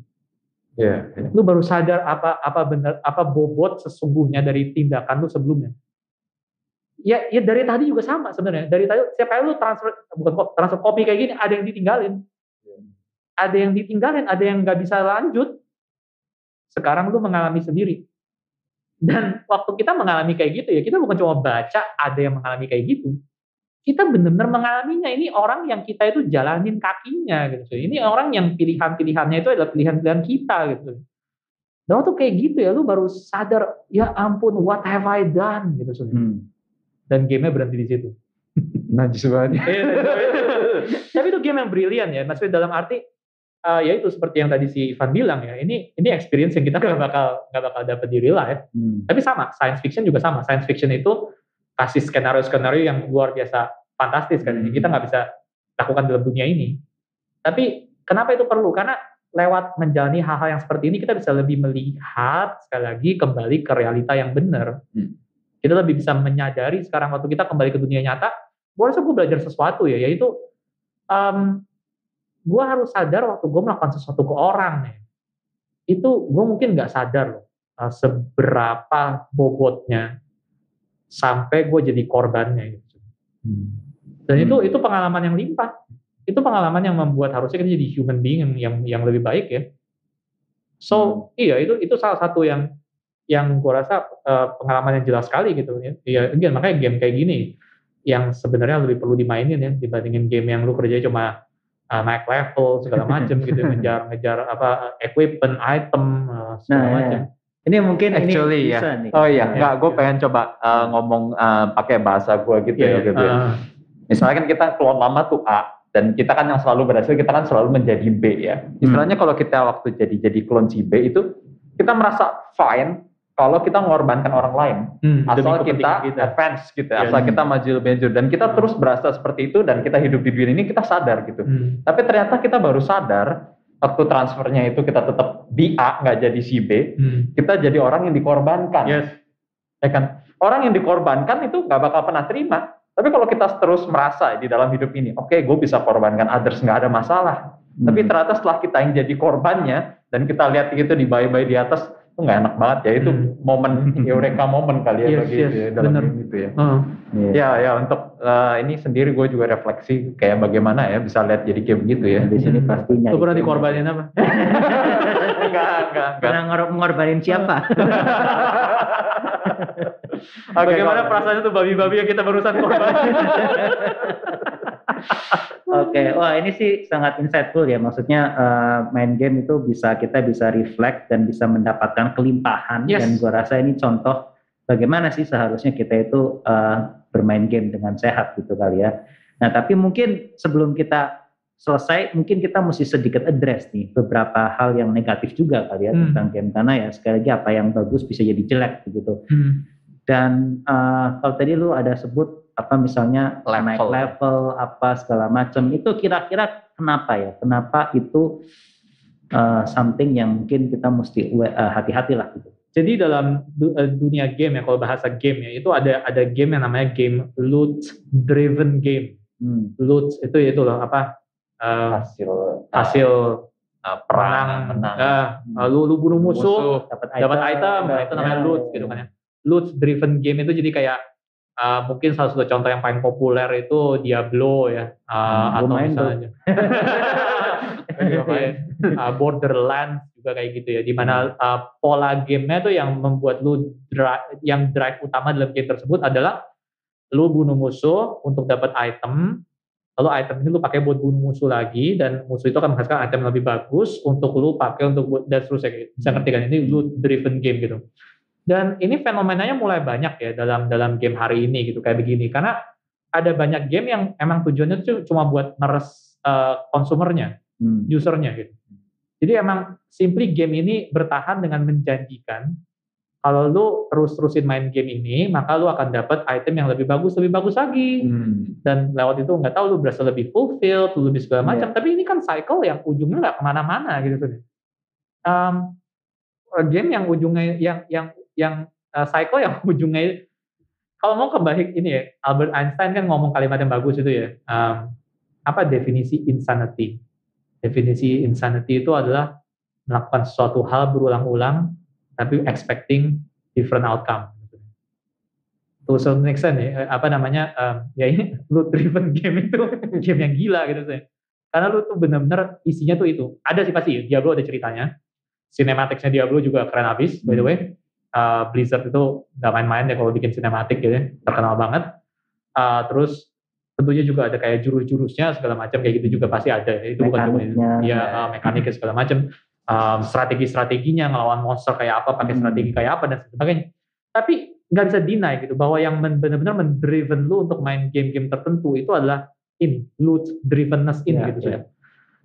S1: Yeah, yeah. Lu baru sadar apa apa benar apa bobot sesungguhnya dari tindakan lu sebelumnya ya ya dari tadi juga sama sebenarnya. Dari tadi setiap kali lu transfer bukan transfer kopi kayak gini ada yang ditinggalin. Ada yang ditinggalin, ada yang nggak bisa lanjut. Sekarang lu mengalami sendiri. Dan waktu kita mengalami kayak gitu ya, kita bukan cuma baca ada yang mengalami kayak gitu. Kita benar-benar mengalaminya. Ini orang yang kita itu jalanin kakinya gitu. Ini orang yang pilihan-pilihannya itu adalah pilihan-pilihan kita gitu. Dan waktu kayak gitu ya, lu baru sadar, ya ampun, what have I done gitu. Hmm dan gamenya berhenti di situ.
S3: Najis banget. Iya, (laughs)
S1: Tapi itu game yang brilian ya, maksudnya dalam arti uh, ya itu seperti yang tadi si Ivan bilang ya, ini ini experience yang kita nggak bakal nggak bakal dapat di real life. Hmm. Tapi sama, science fiction juga sama. Science fiction itu kasih skenario-skenario yang luar biasa fantastis kan. Hmm. Kita nggak bisa lakukan dalam dunia ini. Tapi kenapa itu perlu? Karena lewat menjalani hal-hal yang seperti ini kita bisa lebih melihat sekali lagi kembali ke realita yang benar. Hmm kita lebih bisa menyadari sekarang waktu kita kembali ke dunia nyata, gue rasa gue belajar sesuatu ya, yaitu um, gue harus sadar waktu gue melakukan sesuatu ke orang nih, itu gue mungkin nggak sadar loh uh, seberapa bobotnya sampai gue jadi korbannya gitu. Hmm. Dan itu itu pengalaman yang limpah. Itu pengalaman yang membuat harusnya kita jadi human being yang yang, yang lebih baik ya. So hmm. iya itu itu salah satu yang yang gue rasa uh, pengalaman yang jelas sekali gitu ya. Ya, again, makanya game kayak gini yang sebenarnya lebih perlu dimainin ya dibandingin game yang lu kerja cuma uh, naik level segala (laughs) macam gitu ngejar ngejar apa equipment item uh, segala nah, macam. Ya.
S3: Ini mungkin Actually, ini ya. nih. Oh iya, enggak, gue pengen coba uh, ngomong uh, pakai bahasa gue gitu yeah, ya. Gitu. Uh, Misalnya kan kita keluar lama tuh A, dan kita kan yang selalu berhasil, kita kan selalu menjadi B ya. Istilahnya hmm. kalau kita waktu jadi jadi klon si B itu, kita merasa fine, kalau kita mengorbankan orang lain, hmm, asal kita, kita advance gitu, ya, asal kita maju lebih maju dan kita hmm. terus berasa seperti itu dan kita hidup di dunia ini kita sadar gitu. Hmm. Tapi ternyata kita baru sadar waktu transfernya itu kita tetap di A nggak jadi si B, hmm. kita jadi orang yang dikorbankan. Yes. Ya kan? Orang yang dikorbankan itu nggak bakal pernah terima. Tapi kalau kita terus merasa di dalam hidup ini, oke, okay, gue bisa korbankan others nggak ada masalah. Hmm. Tapi ternyata setelah kita yang jadi korbannya dan kita lihat itu di bayi-bayi di atas, itu nggak enak banget ya itu hmm. momen (laughs) eureka momen kali ya yes, bagi yes, ya, dalam bener. itu ya. Uh. Yeah. Ya ya untuk uh, ini sendiri gue juga refleksi kayak bagaimana ya bisa lihat jadi kayak begitu ya.
S2: Di sini pastinya.
S1: Lu pernah dikorbanin apa? (laughs)
S3: enggak enggak enggak.
S2: Pernah mengorbanin siapa?
S1: okay, (laughs) Bagaimana perasaannya tuh babi-babi yang kita berusaha korban? (laughs)
S2: Oke, okay. wah ini sih sangat insightful ya. Maksudnya uh, main game itu bisa kita bisa reflect dan bisa mendapatkan kelimpahan. Yes. Dan gua rasa ini contoh bagaimana sih seharusnya kita itu uh, bermain game dengan sehat gitu kali ya. Nah tapi mungkin sebelum kita selesai, mungkin kita mesti sedikit address nih beberapa hal yang negatif juga kali ya hmm. tentang game karena ya sekali lagi apa yang bagus bisa jadi jelek begitu. Hmm. Dan uh, kalau tadi lu ada sebut apa misalnya level. naik level apa segala macam. Itu kira-kira kenapa ya? Kenapa itu uh, something yang mungkin kita mesti uh, hati-hati lah gitu.
S1: Jadi dalam dunia game ya kalau bahasa game ya itu ada ada game yang namanya game loot driven game. Hmm. loot itu itu loh apa
S3: uh, hasil
S1: hasil uh, perang menang. uh, lu lu bunuh musuh, musuh dapat item, item nah, itu namanya ya, loot gitu kan ya. Loot driven game itu jadi kayak Uh, mungkin salah satu contoh yang paling populer itu Diablo ya. Uh, hmm, atau misalnya uh, (laughs) (laughs) Borderlands juga kayak gitu ya di mana uh, pola gamenya tuh yang membuat lu drive, yang drive utama dalam game tersebut adalah lu bunuh musuh untuk dapat item. Lalu item ini lu pakai buat bunuh musuh lagi dan musuh itu akan menghasilkan item yang lebih bagus untuk lu pakai untuk dan seterusnya gitu. bisa ngerti kan? Ini lu driven game gitu dan ini fenomenanya mulai banyak ya dalam dalam game hari ini gitu kayak begini karena ada banyak game yang emang tujuannya itu cuma buat meres uh, konsumernya, hmm. usernya gitu. Jadi emang simply game ini bertahan dengan menjanjikan kalau lu terus-terusin main game ini, maka lu akan dapat item yang lebih bagus, lebih bagus lagi. Hmm. Dan lewat itu nggak tahu lu berasa lebih fulfilled, lebih segala macam. Yeah. Tapi ini kan cycle yang ujungnya nggak ke mana-mana gitu tuh. Um, game yang ujungnya yang yang yang uh, psycho yang (laughs) ujungnya kalau mau kebalik ini ya Albert Einstein kan ngomong kalimat yang bagus itu ya um, apa definisi insanity? Definisi insanity itu adalah melakukan sesuatu hal berulang-ulang tapi expecting different outcome. To some extent ya apa namanya um, ya ini (laughs) lu driven game itu (laughs) game yang gila gitu sih. Karena lu tuh benar-benar isinya tuh itu. Ada sih pasti Diablo ada ceritanya. Cinematicnya Diablo juga keren habis by the hmm. way uh, Blizzard itu nggak main-main ya kalau bikin sinematik gitu ya, terkenal banget. Uh, terus tentunya juga ada kayak jurus-jurusnya segala macam kayak gitu juga pasti ada. Itu bukan cuma ya uh, mekaniknya segala macam, um, strategi-strateginya ngelawan monster kayak apa, pakai hmm. strategi kayak apa dan sebagainya. Tapi nggak bisa deny gitu bahwa yang benar-benar mendriven lu untuk main game-game tertentu itu adalah ini loot drivenness ini yeah, gitu yeah.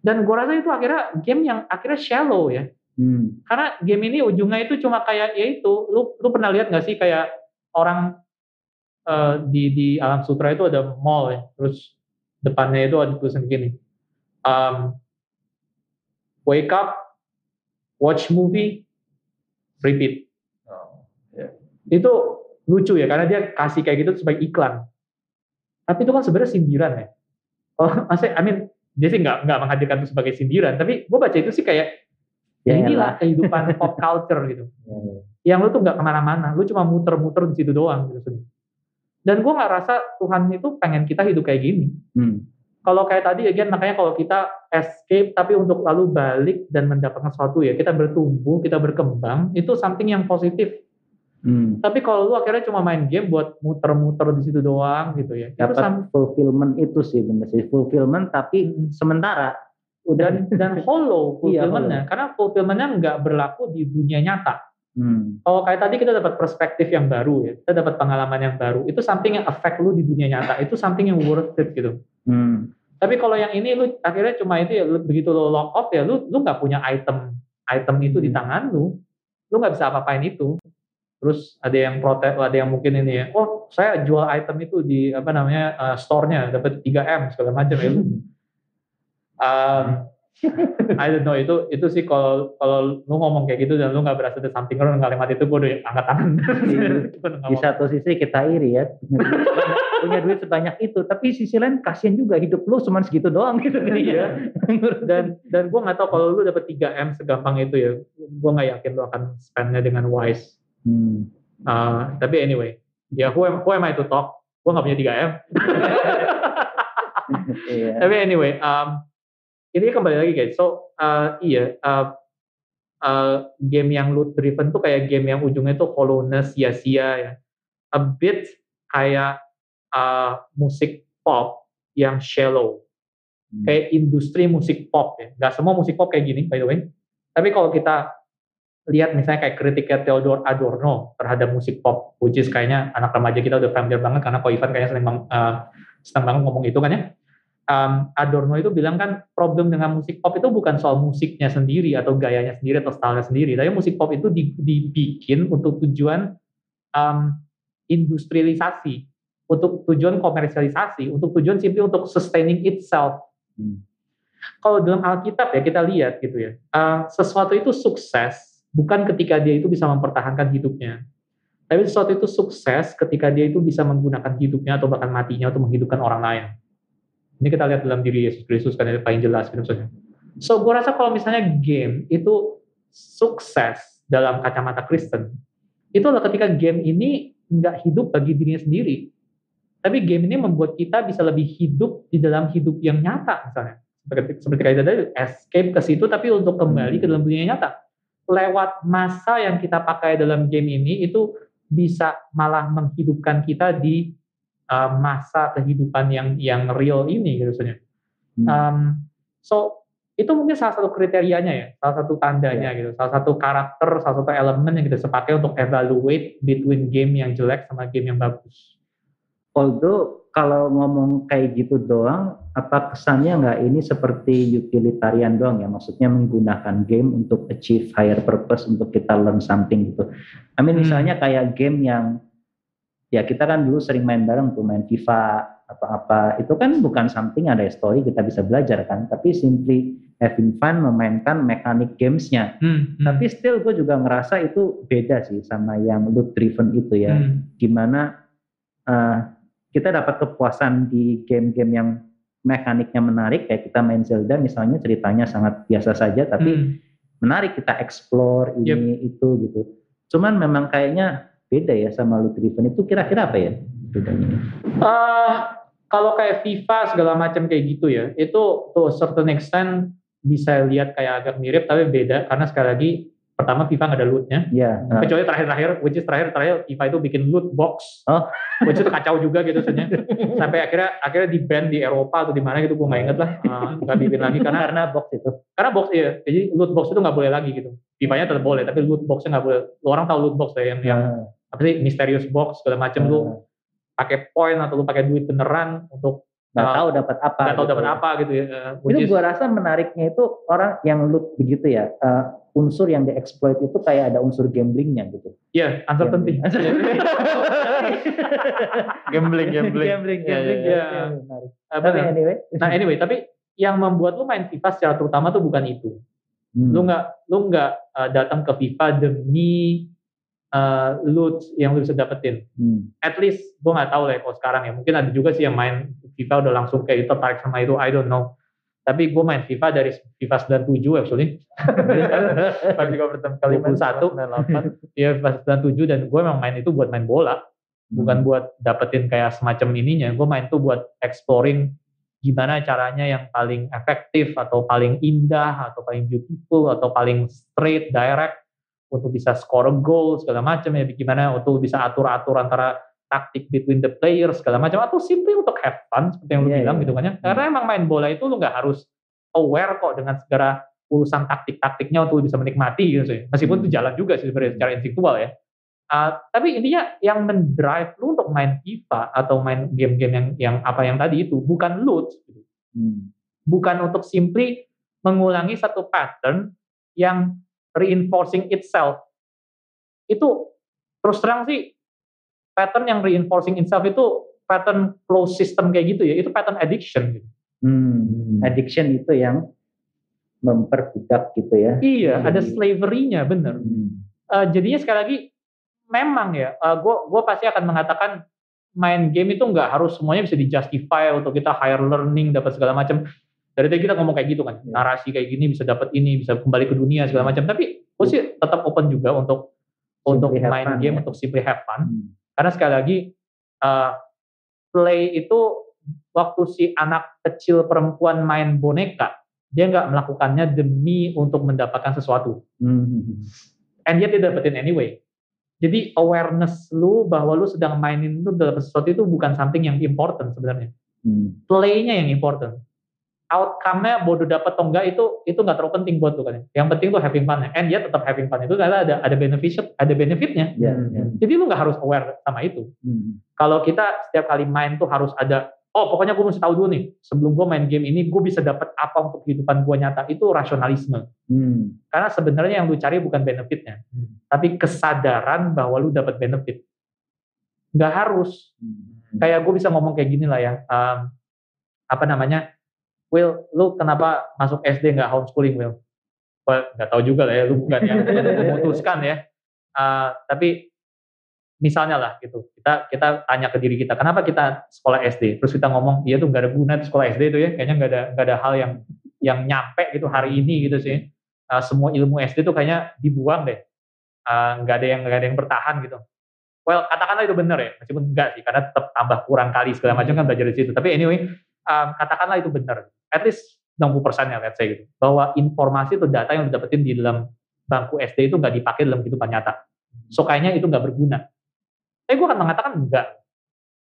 S1: Dan gue rasa itu akhirnya game yang akhirnya shallow ya Hmm. Karena game ini ujungnya itu cuma kayak ya itu, lu lu pernah lihat nggak sih kayak orang uh, di di alam sutra itu ada mall ya, terus depannya itu ada tulisan gini, um, wake up, watch movie, repeat. Oh, yeah. Itu lucu ya karena dia kasih kayak gitu sebagai iklan. Tapi itu kan sebenarnya sindiran ya. Oh, (laughs) maksudnya, I mean, dia sih nggak nggak menghadirkan itu sebagai sindiran, tapi gue baca itu sih kayak Ya, inilah kehidupan (laughs) pop culture gitu. Ya, ya. Yang lu tuh nggak ke mana-mana, lu cuma muter-muter di situ doang gitu. Dan gue nggak rasa Tuhan itu pengen kita hidup kayak gini. Hmm. Kalau kayak tadi, again, makanya kalau kita escape, tapi untuk lalu balik dan mendapatkan sesuatu ya, kita bertumbuh, kita berkembang, itu something yang positif. Hmm. Tapi kalau lu akhirnya cuma main game buat muter-muter di situ doang gitu ya.
S2: Dapat fulfillment itu sih bener sih fulfillment tapi hmm. sementara
S1: dan (laughs) dan hollow iya, fulfillmentnya iya, karena fulfillmentnya nggak berlaku di dunia nyata. Hmm. Kalau kayak tadi kita dapat perspektif yang baru ya, kita dapat pengalaman yang baru, itu something yang affect lu di dunia nyata, itu something yang worth it gitu. Hmm. Tapi kalau yang ini lu akhirnya cuma itu ya begitu lo lock off ya lu lu nggak punya item item itu di hmm. tangan lu, lu nggak bisa apa-apain itu. terus ada yang protes ada yang mungkin ini ya oh saya jual item itu di apa namanya uh, store-nya dapat 3 m segala macam ya (laughs) um, I don't know itu itu sih kalau kalau lu ngomong kayak gitu dan lu nggak berasa ada something wrong kalimat itu gue udah angkat tangan. (laughs)
S2: di satu sisi kita iri ya punya duit sebanyak itu tapi sisi lain kasihan juga hidup lu cuma segitu doang gitu
S1: iya. dan dan gue nggak tahu kalau lu dapet 3 m segampang itu ya gue nggak yakin lu akan spendnya dengan wise. Hmm. Uh, tapi anyway ya who am, who am I to talk? Gue nggak punya 3 m. (laughs) yeah. Tapi anyway, um, ini kembali lagi guys. So uh, iya uh, uh, game yang loot driven tuh kayak game yang ujungnya tuh hollowness sia-sia ya. A bit kayak uh, musik pop yang shallow. Hmm. Kayak industri musik pop ya. Gak semua musik pop kayak gini by the way. Tapi kalau kita lihat misalnya kayak kritiknya Theodore Adorno terhadap musik pop, which is kayaknya anak remaja kita udah familiar banget karena Ko Ivan kayaknya sering, uh, senang banget ngomong itu kan ya um, Adorno itu bilang kan problem dengan musik pop itu bukan soal musiknya sendiri atau gayanya sendiri atau stylenya sendiri, tapi musik pop itu dibikin untuk tujuan um, industrialisasi, untuk tujuan komersialisasi, untuk tujuan simply untuk sustaining itself. Hmm. Kalau dalam Alkitab ya kita lihat gitu ya, uh, sesuatu itu sukses bukan ketika dia itu bisa mempertahankan hidupnya, tapi sesuatu itu sukses ketika dia itu bisa menggunakan hidupnya atau bahkan matinya untuk menghidupkan orang lain. Ini kita lihat dalam diri Yesus Kristus itu paling jelas gitu maksudnya. So gue rasa kalau misalnya game itu sukses dalam kacamata Kristen, itu adalah ketika game ini nggak hidup bagi dirinya sendiri, tapi game ini membuat kita bisa lebih hidup di dalam hidup yang nyata misalnya. Seperti, seperti kayak tadi, escape ke situ tapi untuk kembali ke dalam dunia nyata. Lewat masa yang kita pakai dalam game ini itu bisa malah menghidupkan kita di uh, masa kehidupan yang yang real ini gitu sebenarnya. Hmm. Um, so itu mungkin salah satu kriterianya ya, salah satu tandanya yeah. gitu, salah satu karakter, salah satu elemen yang kita sepakai untuk evaluate between game yang jelek sama game yang bagus.
S2: Although kalau ngomong kayak gitu doang, apa kesannya nggak ini seperti utilitarian doang ya? Maksudnya menggunakan game untuk achieve higher purpose untuk kita learn something gitu. I mean hmm. misalnya kayak game yang ya kita kan dulu sering main bareng tuh main FIFA atau apa itu kan bukan something ada story kita bisa belajar kan tapi simply having fun memainkan mekanik gamesnya hmm, hmm. tapi still gue juga ngerasa itu beda sih sama yang loot driven itu ya hmm. gimana uh, kita dapat kepuasan di game-game yang mekaniknya menarik kayak kita main Zelda misalnya ceritanya sangat biasa saja tapi hmm. menarik kita explore ini yep. itu gitu cuman memang kayaknya beda ya sama loot driven itu kira-kira apa ya bedanya?
S1: Uh, kalau kayak FIFA segala macam kayak gitu ya, itu to certain extent bisa lihat kayak agak mirip tapi beda karena sekali lagi pertama FIFA nggak ada lootnya. Iya. Yeah. Kecuali terakhir-terakhir, which is terakhir-terakhir FIFA itu bikin loot box, oh. (laughs) which itu kacau juga gitu sebenarnya. Sampai akhirnya akhirnya di ban di Eropa atau di mana gitu gue nggak inget lah, ah, nggak uh, bikin lagi karena
S2: karena box itu.
S1: Karena box iya, jadi loot box itu nggak boleh lagi gitu. FIFA-nya tetap boleh, tapi loot boxnya nggak boleh. Orang tahu loot box ya yang yang ah. Apa sih misterius box segala macam uh. lu pakai poin atau lu pakai duit beneran untuk
S2: nggak tahu dapat apa
S1: nggak tahu gitu. dapat apa gitu ya
S2: itu is, gua rasa menariknya itu orang yang loot begitu ya uh, unsur yang dieksploit itu kayak ada unsur gamblingnya gitu.
S1: Iya yeah, uncertainty. (laughs) Gambling. Gambling
S2: gambling. Iya, gambling ya, ya, ya. menarik. Tapi
S1: anyway. Nah anyway tapi yang membuat lu main FIFA secara terutama tuh bukan itu. Hmm. lu nggak lu nggak uh, datang ke FIFA demi uh, loot yang lu bisa dapetin. Hmm. At least gue nggak tahu lah kalau sekarang ya. Mungkin ada juga sih yang main FIFA udah langsung kayak tertarik sama itu. I don't know. Tapi gue main FIFA dari FIFA 97 actually. (laughs) Pas juga pertama kali main satu. Iya FIFA 97 dan gue memang main itu buat main bola. Bukan hmm. buat dapetin kayak semacam ininya. Gue main itu buat exploring gimana caranya yang paling efektif atau paling indah atau paling beautiful atau paling straight direct untuk bisa score goal segala macam ya gimana untuk bisa atur-atur antara taktik between the players segala macam atau simply untuk have fun seperti yang lu yeah, bilang yeah. gitu kan ya karena hmm. emang main bola itu lu nggak harus aware kok dengan segala urusan taktik-taktiknya untuk bisa menikmati gitu sih meskipun hmm. itu jalan juga sih sebenarnya secara intelektual ya uh, tapi intinya yang mendrive lu untuk main FIFA atau main game-game yang yang apa yang tadi itu bukan loot gitu. hmm. bukan untuk simply mengulangi satu pattern yang reinforcing itself itu terus terang sih pattern yang reinforcing itself itu pattern close system kayak gitu ya itu pattern addiction gitu.
S2: Hmm, addiction itu yang memperbudak gitu ya.
S1: Iya, Jadi, ada slavery-nya bener. Hmm. Uh, jadinya sekali lagi memang ya, uh, gue gue pasti akan mengatakan main game itu nggak harus semuanya bisa dijustify untuk kita higher learning dapat segala macam. Dari tadi kita ngomong kayak gitu kan, yeah. narasi kayak gini bisa dapat ini, bisa kembali ke dunia segala macam. Tapi gue sih tetap open juga untuk simply untuk main fun, game, ya. untuk simply have fun. Hmm. Karena sekali lagi uh, play itu waktu si anak kecil perempuan main boneka, dia nggak melakukannya demi untuk mendapatkan sesuatu. Hmm. And yet dia dapetin anyway. Jadi awareness lu bahwa lu sedang mainin itu dalam sesuatu itu bukan something yang important sebenarnya. Hmm. Play-nya yang important. Outcome-nya bodoh dapat atau enggak itu itu nggak terlalu penting buat lu kan. Yang penting tuh having fun and dia tetap having fun itu karena ada ada benefit ada benefitnya. Yeah, yeah. Jadi lu nggak harus aware sama itu. Hmm. Kalau kita setiap kali main tuh harus ada oh pokoknya gue mesti tahu dulu nih sebelum gue main game ini gue bisa dapat apa untuk kehidupan gue nyata itu rasionalisme hmm. karena sebenarnya yang lu cari bukan benefitnya hmm. tapi kesadaran bahwa lu dapat benefit nggak harus hmm. kayak gue bisa ngomong kayak gini lah ya um, apa namanya Will lu kenapa masuk SD nggak homeschooling Will? Well, nggak tahu juga lah ya lu bukan yang memutuskan ya. Uh, tapi misalnya lah gitu kita kita tanya ke diri kita kenapa kita sekolah SD terus kita ngomong iya tuh nggak ada guna sekolah SD itu ya kayaknya nggak ada nggak ada hal yang yang nyampe gitu hari ini gitu sih. Uh, semua ilmu SD tuh kayaknya dibuang deh. Uh, nggak ada yang nggak ada yang bertahan gitu. Well katakanlah itu benar ya meskipun enggak sih karena tetap tambah kurang kali segala macam kan belajar di situ. Tapi anyway um, katakanlah itu benar at least 60 persen ya let's say gitu bahwa informasi atau data yang didapetin di dalam bangku SD itu nggak dipakai dalam kehidupan nyata so kayaknya itu nggak berguna tapi gue akan mengatakan enggak.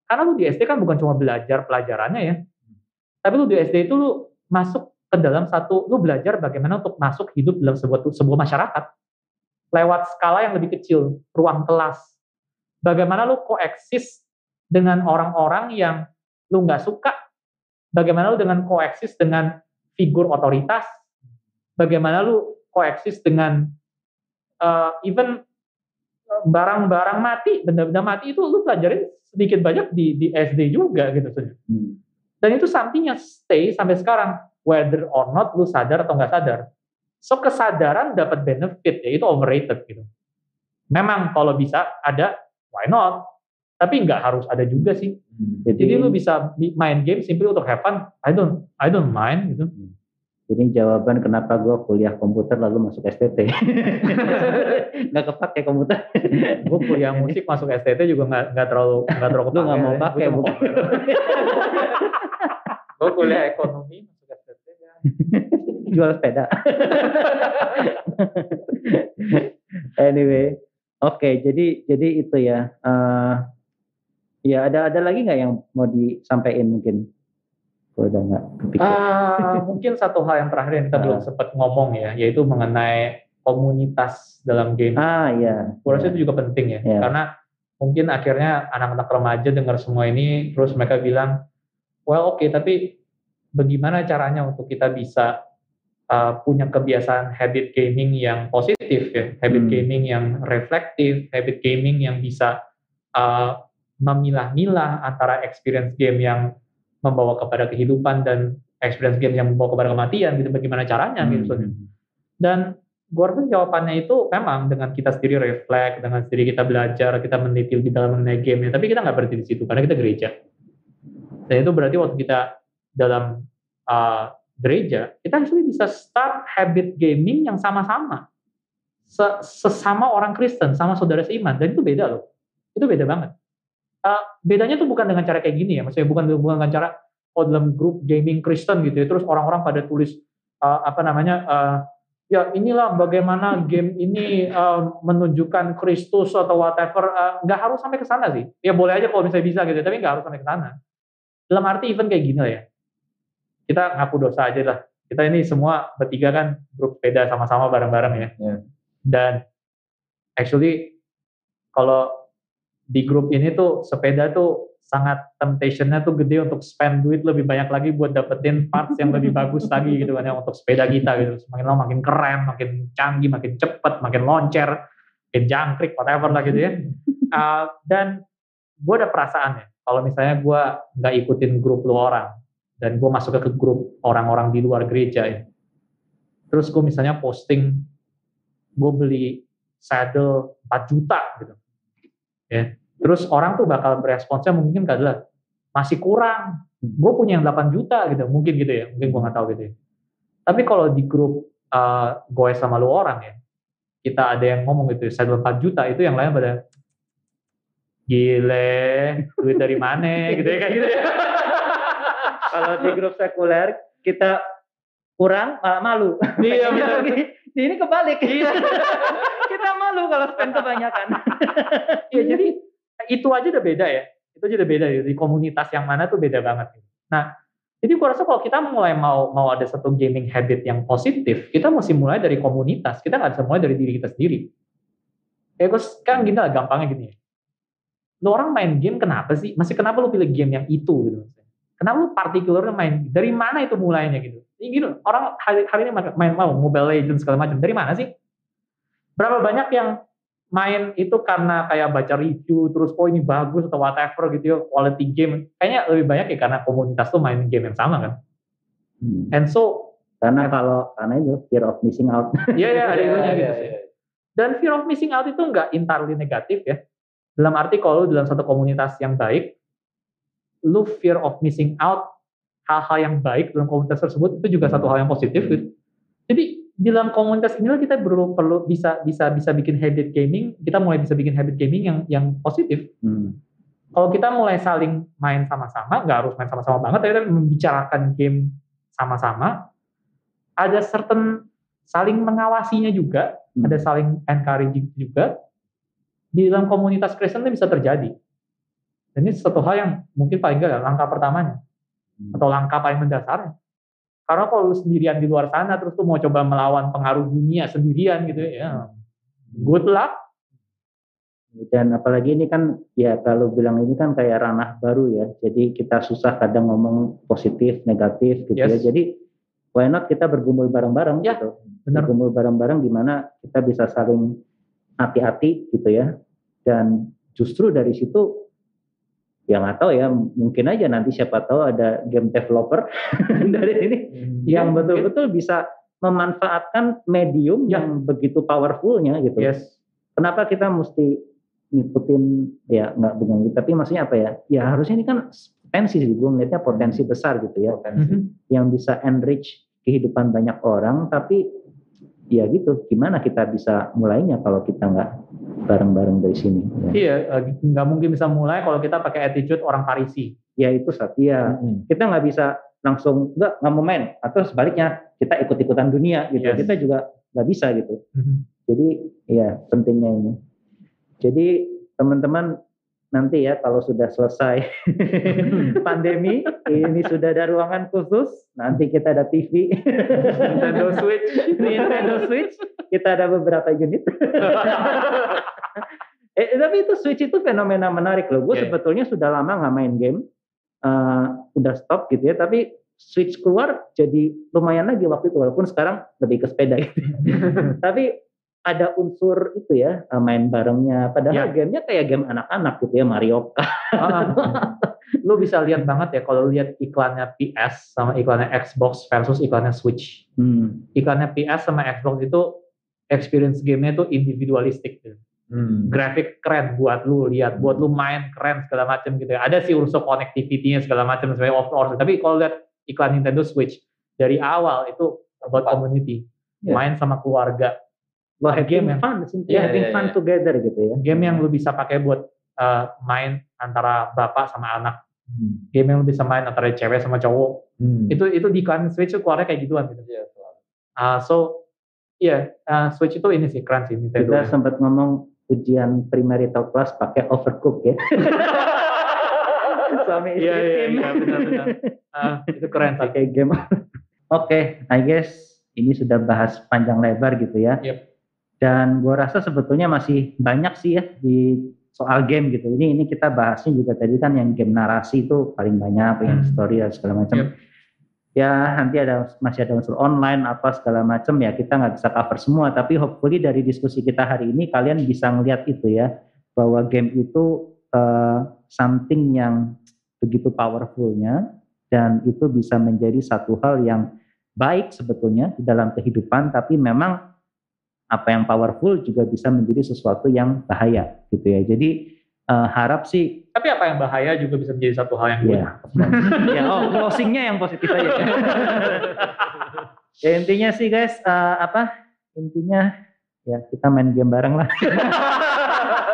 S1: Karena lu di SD kan bukan cuma belajar pelajarannya ya. Tapi lu di SD itu lu masuk ke dalam satu, lu belajar bagaimana untuk masuk hidup dalam sebuah, sebuah masyarakat. Lewat skala yang lebih kecil, ruang kelas. Bagaimana lu koeksis dengan orang-orang yang lu nggak suka. Bagaimana lu dengan koeksis dengan figur otoritas. Bagaimana lu koeksis dengan uh, even barang-barang mati, benda-benda mati itu lu pelajarin sedikit banyak di, di SD juga gitu Hmm. Dan itu yang stay sampai sekarang, whether or not lu sadar atau nggak sadar. So kesadaran dapat benefit ya itu overrated gitu. Memang kalau bisa ada, why not? Tapi nggak harus ada juga sih. Hmm. Jadi, Jadi lu bisa main game simply untuk have fun. I don't, I don't mind gitu. Hmm.
S2: Jadi jawaban kenapa gue kuliah komputer lalu masuk STT. (laughs) nggak kepake komputer.
S1: gue kuliah musik masuk STT juga nggak nggak terlalu nggak terlalu
S2: kepake. Lu nggak mau pakai
S1: gue (laughs) kuliah ekonomi masuk STT ya.
S2: Jual sepeda. anyway, oke okay, jadi jadi itu ya. Uh, ya ada ada lagi nggak yang mau disampaikan mungkin? udah nggak
S1: Uh, mungkin satu hal yang terakhir yang kita uh. belum sempat ngomong ya, yaitu mengenai komunitas dalam game.
S2: Ah iya.
S1: Gue rasa itu juga penting ya, yeah. karena mungkin akhirnya anak-anak remaja dengar semua ini, terus mereka bilang, well oke, okay, tapi bagaimana caranya untuk kita bisa uh, punya kebiasaan habit gaming yang positif ya, habit hmm. gaming yang reflektif, habit gaming yang bisa uh, memilah-milah antara experience game yang membawa kepada kehidupan dan experience game yang membawa kepada kematian gitu bagaimana caranya gitu, hmm. gitu dan rasa jawabannya itu memang dengan kita sendiri reflect dengan sendiri kita belajar kita meneliti di dalam mengenai game tapi kita nggak berhenti di situ karena kita gereja. Dan itu berarti waktu kita dalam uh, gereja kita harus bisa start habit gaming yang sama-sama. Sesama orang Kristen sama saudara seiman dan itu beda loh. Itu beda banget uh, bedanya tuh bukan dengan cara kayak gini ya, maksudnya bukan bukan dengan cara oh dalam grup gaming Kristen gitu ya, terus orang-orang pada tulis uh, apa namanya uh, ya inilah bagaimana game ini uh, menunjukkan Kristus atau whatever nggak uh, harus sampai ke sana sih. Ya boleh aja kalau misalnya bisa gitu tapi nggak harus sampai ke sana. Dalam arti event kayak gini lah ya. Kita ngaku dosa aja lah. Kita ini semua bertiga kan grup sepeda sama-sama bareng-bareng ya. Yeah. dan actually kalau di grup ini tuh sepeda tuh sangat temptationnya tuh gede untuk spend duit lebih banyak lagi buat dapetin parts yang lebih bagus lagi gitu kan ya untuk sepeda kita gitu. Semakin lama makin keren makin canggih makin cepet makin loncer makin jangkrik whatever lah gitu ya. Uh, dan gue ada perasaan ya kalau misalnya gue nggak ikutin grup lu orang dan gue masuk ke grup orang-orang di luar gereja ya terus gue misalnya posting gue beli saddle 4 juta gitu ya. Terus orang tuh bakal beresponsnya mungkin adalah masih kurang. Gue punya yang 8 juta gitu. Mungkin gitu ya. Mungkin gue nggak tahu gitu ya. Tapi kalau di grup uh, gue sama lu orang ya kita ada yang ngomong gitu saddle 4 juta itu yang lain pada gile duit dari mana? (laughs) Gitu ya kayak gitu ya.
S2: Kalau di grup sekuler kita kurang malah malu.
S1: Iya (laughs) benar
S2: ini kebalik. Iya. (laughs) kita malu kalau spend kebanyakan. (laughs)
S1: Iya jadi itu aja udah beda ya. Itu aja udah beda ya. Di komunitas yang mana tuh beda banget. Nah jadi gua rasa kalau kita mulai mau mau ada satu gaming habit yang positif kita mesti mulai dari komunitas. Kita nggak bisa mulai dari diri kita sendiri. Ya gue kan gini lah gampangnya gini ya. Lu orang main game kenapa sih? Masih kenapa lu pilih game yang itu gitu? Kenapa lu partikularnya main? Dari mana itu mulainya gitu? Ini gitu, orang hari, hari ini main mau Mobile Legends segala macam. Dari mana sih? Berapa banyak yang main itu karena kayak baca review terus oh ini bagus atau whatever gitu ya quality game kayaknya lebih banyak ya karena komunitas tuh main game yang sama kan hmm. and so
S2: karena kalau karena itu fear of missing out (laughs)
S1: iya ya ada itunya gitu sih dan fear of missing out itu enggak entirely negatif ya dalam arti kalau dalam satu komunitas yang baik, lu fear of missing out hal-hal yang baik dalam komunitas tersebut itu juga satu hal yang positif gitu. Jadi di dalam komunitas inilah kita perlu perlu bisa bisa bisa bikin habit gaming, kita mulai bisa bikin habit gaming yang yang positif. Hmm. Kalau kita mulai saling main sama-sama, nggak harus main sama-sama banget, tapi kita membicarakan game sama-sama, ada certain saling mengawasinya juga, hmm. ada saling encouraging juga, di dalam komunitas Kristen itu bisa terjadi. Dan ini satu hal yang mungkin paling enggak langkah pertamanya hmm. atau langkah paling mendasarnya. Karena kalau lu sendirian di luar sana terus tuh mau coba melawan pengaruh dunia sendirian gitu ya, good luck.
S2: Dan apalagi ini kan ya kalau bilang ini kan kayak ranah baru ya. Jadi kita susah kadang ngomong positif, negatif gitu ya. yes. ya. Jadi why not kita bergumul bareng-bareng ya, gitu. Benar. Bergumul bareng-bareng di mana kita bisa saling hati-hati gitu ya dan justru dari situ ya nggak tahu ya mungkin aja nanti siapa tahu ada game developer (laughs) dari ini hmm, yang betul-betul bisa memanfaatkan medium ya. yang begitu powerfulnya gitu. Yes. Kenapa kita mesti ngikutin ya nggak bukan gitu tapi maksudnya apa ya? Ya harusnya ini kan potensi sih gue melihatnya potensi besar gitu ya. Potensi. Yang bisa enrich kehidupan banyak orang tapi ya gitu gimana kita bisa mulainya kalau kita nggak bareng-bareng dari sini
S1: ya. iya eh, nggak mungkin bisa mulai kalau kita pakai attitude orang Parisi
S2: ya itu satu ya hmm. kita nggak bisa langsung nggak nggak mau main atau sebaliknya kita ikut-ikutan dunia gitu yes. kita juga nggak bisa gitu hmm. jadi ya pentingnya ini jadi teman-teman nanti ya kalau sudah selesai (laughs) pandemi ini sudah ada ruangan khusus nanti kita ada TV
S1: Nintendo (laughs) Switch.
S2: Nintendo Switch. Kita ada beberapa unit. (laughs) Eh, tapi itu Switch itu fenomena menarik loh. Gue yeah. sebetulnya sudah lama nggak main game. Uh, udah stop gitu ya tapi Switch keluar jadi lumayan lagi waktu itu walaupun sekarang lebih ke sepeda gitu. tapi ada unsur itu ya eh, main barengnya padahal ya. gamenya kayak game anak-anak gitu ya Mario Kart
S1: ah, (laughs) lu bisa lihat banget ya kalau lihat iklannya PS sama iklannya Xbox versus iklannya Switch hmm. iklannya PS sama Xbox itu experience gamenya itu individualistik gitu. Hmm. grafik keren buat lu lihat buat lu main keren segala macam gitu ya ada sih unsur connectivity-nya segala macam sebagai course tapi kalau lihat iklan Nintendo Switch dari awal itu about community yeah. main sama keluarga
S2: Wah, game yang fun, simply yeah, having yeah, fun yeah. together gitu ya.
S1: Game yang lu bisa pakai buat uh, main antara bapak sama anak. Hmm. Game yang lu bisa main antara cewek sama cowok. Hmm. Itu itu di iklan Switch itu keluarnya kayak gituan gitu. Yeah, uh, so iya, yeah, uh, Switch itu ini sih keren sih
S2: Nintendo. Kita ya. sempat ngomong ujian premarital class pakai overcook ya. (laughs)
S1: Suami istri Iya, iya, iya, benar-benar. Uh, itu keren
S2: Pakai game. (laughs) Oke, okay, I guess ini sudah bahas panjang lebar gitu ya. Yep dan gue rasa sebetulnya masih banyak sih ya di soal game gitu. Ini ini kita bahasnya juga tadi kan yang game narasi itu paling banyak, yang hmm. story dan segala macam. Yep. Ya nanti ada masih ada unsur online apa segala macam ya kita nggak bisa cover semua. Tapi hopefully dari diskusi kita hari ini kalian bisa ngeliat itu ya bahwa game itu uh, something yang begitu powerfulnya dan itu bisa menjadi satu hal yang baik sebetulnya di dalam kehidupan tapi memang apa yang powerful juga bisa menjadi sesuatu yang bahaya gitu ya. Jadi uh, harap sih
S1: tapi apa yang bahaya juga bisa menjadi satu hal yang
S2: ya, ya oh closingnya yang positif aja ya. Intinya sih guys uh, apa intinya ya kita main game bareng lah.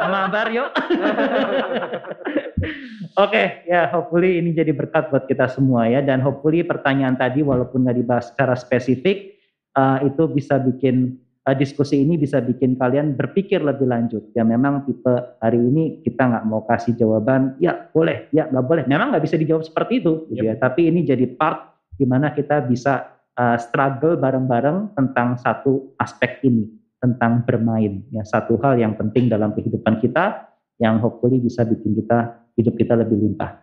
S2: Sama Baryo Oke, okay, ya hopefully ini jadi berkat buat kita semua ya. Dan hopefully pertanyaan tadi walaupun nggak dibahas secara spesifik uh, itu bisa bikin uh, diskusi ini bisa bikin kalian berpikir lebih lanjut. Ya memang tipe hari ini kita nggak mau kasih jawaban ya boleh, ya nggak boleh. Memang nggak bisa dijawab seperti itu, gitu yep. ya. Tapi ini jadi part gimana kita bisa uh, struggle bareng-bareng tentang satu aspek ini tentang bermain ya satu hal yang penting dalam kehidupan kita yang hopefully bisa bikin kita hidup kita lebih limpah.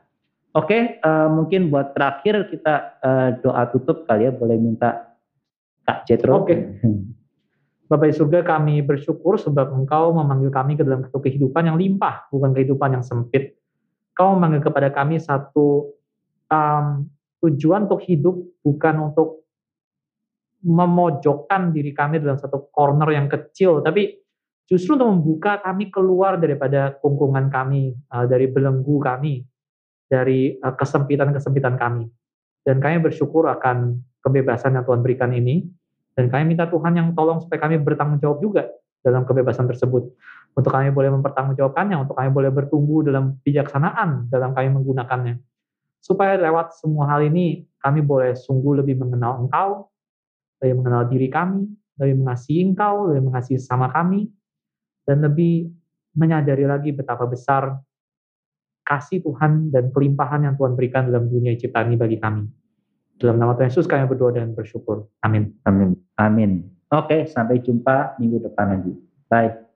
S2: Oke, okay, uh, eh, mungkin buat terakhir kita uh, doa tutup kali ya, boleh minta Kak Cetro.
S1: Oke. Okay. (laughs) Bapak di surga kami bersyukur sebab Engkau memanggil kami ke dalam satu kehidupan yang limpah, bukan kehidupan yang sempit. Kau memanggil kepada kami satu um, tujuan untuk hidup, bukan untuk memojokkan diri kami dalam satu corner yang kecil, tapi justru untuk membuka kami keluar daripada kungkungan kami, uh, dari belenggu kami, dari uh, kesempitan-kesempitan kami. Dan kami bersyukur akan kebebasan yang Tuhan berikan ini, dan kami minta Tuhan yang tolong supaya kami bertanggung jawab juga dalam kebebasan tersebut. Untuk kami boleh mempertanggungjawabkannya, untuk kami boleh bertumbuh dalam bijaksanaan dalam kami menggunakannya. Supaya lewat semua hal ini, kami boleh sungguh lebih mengenal Engkau, lebih mengenal diri kami, lebih mengasihi Engkau, lebih mengasihi sama kami, dan lebih menyadari lagi betapa besar kasih Tuhan dan kelimpahan yang Tuhan berikan dalam dunia ciptaan ini bagi kami. Dalam nama Tuhan Yesus kami berdoa dan bersyukur. Amin.
S2: Amin. Amin. Oke, sampai jumpa minggu depan lagi. Bye.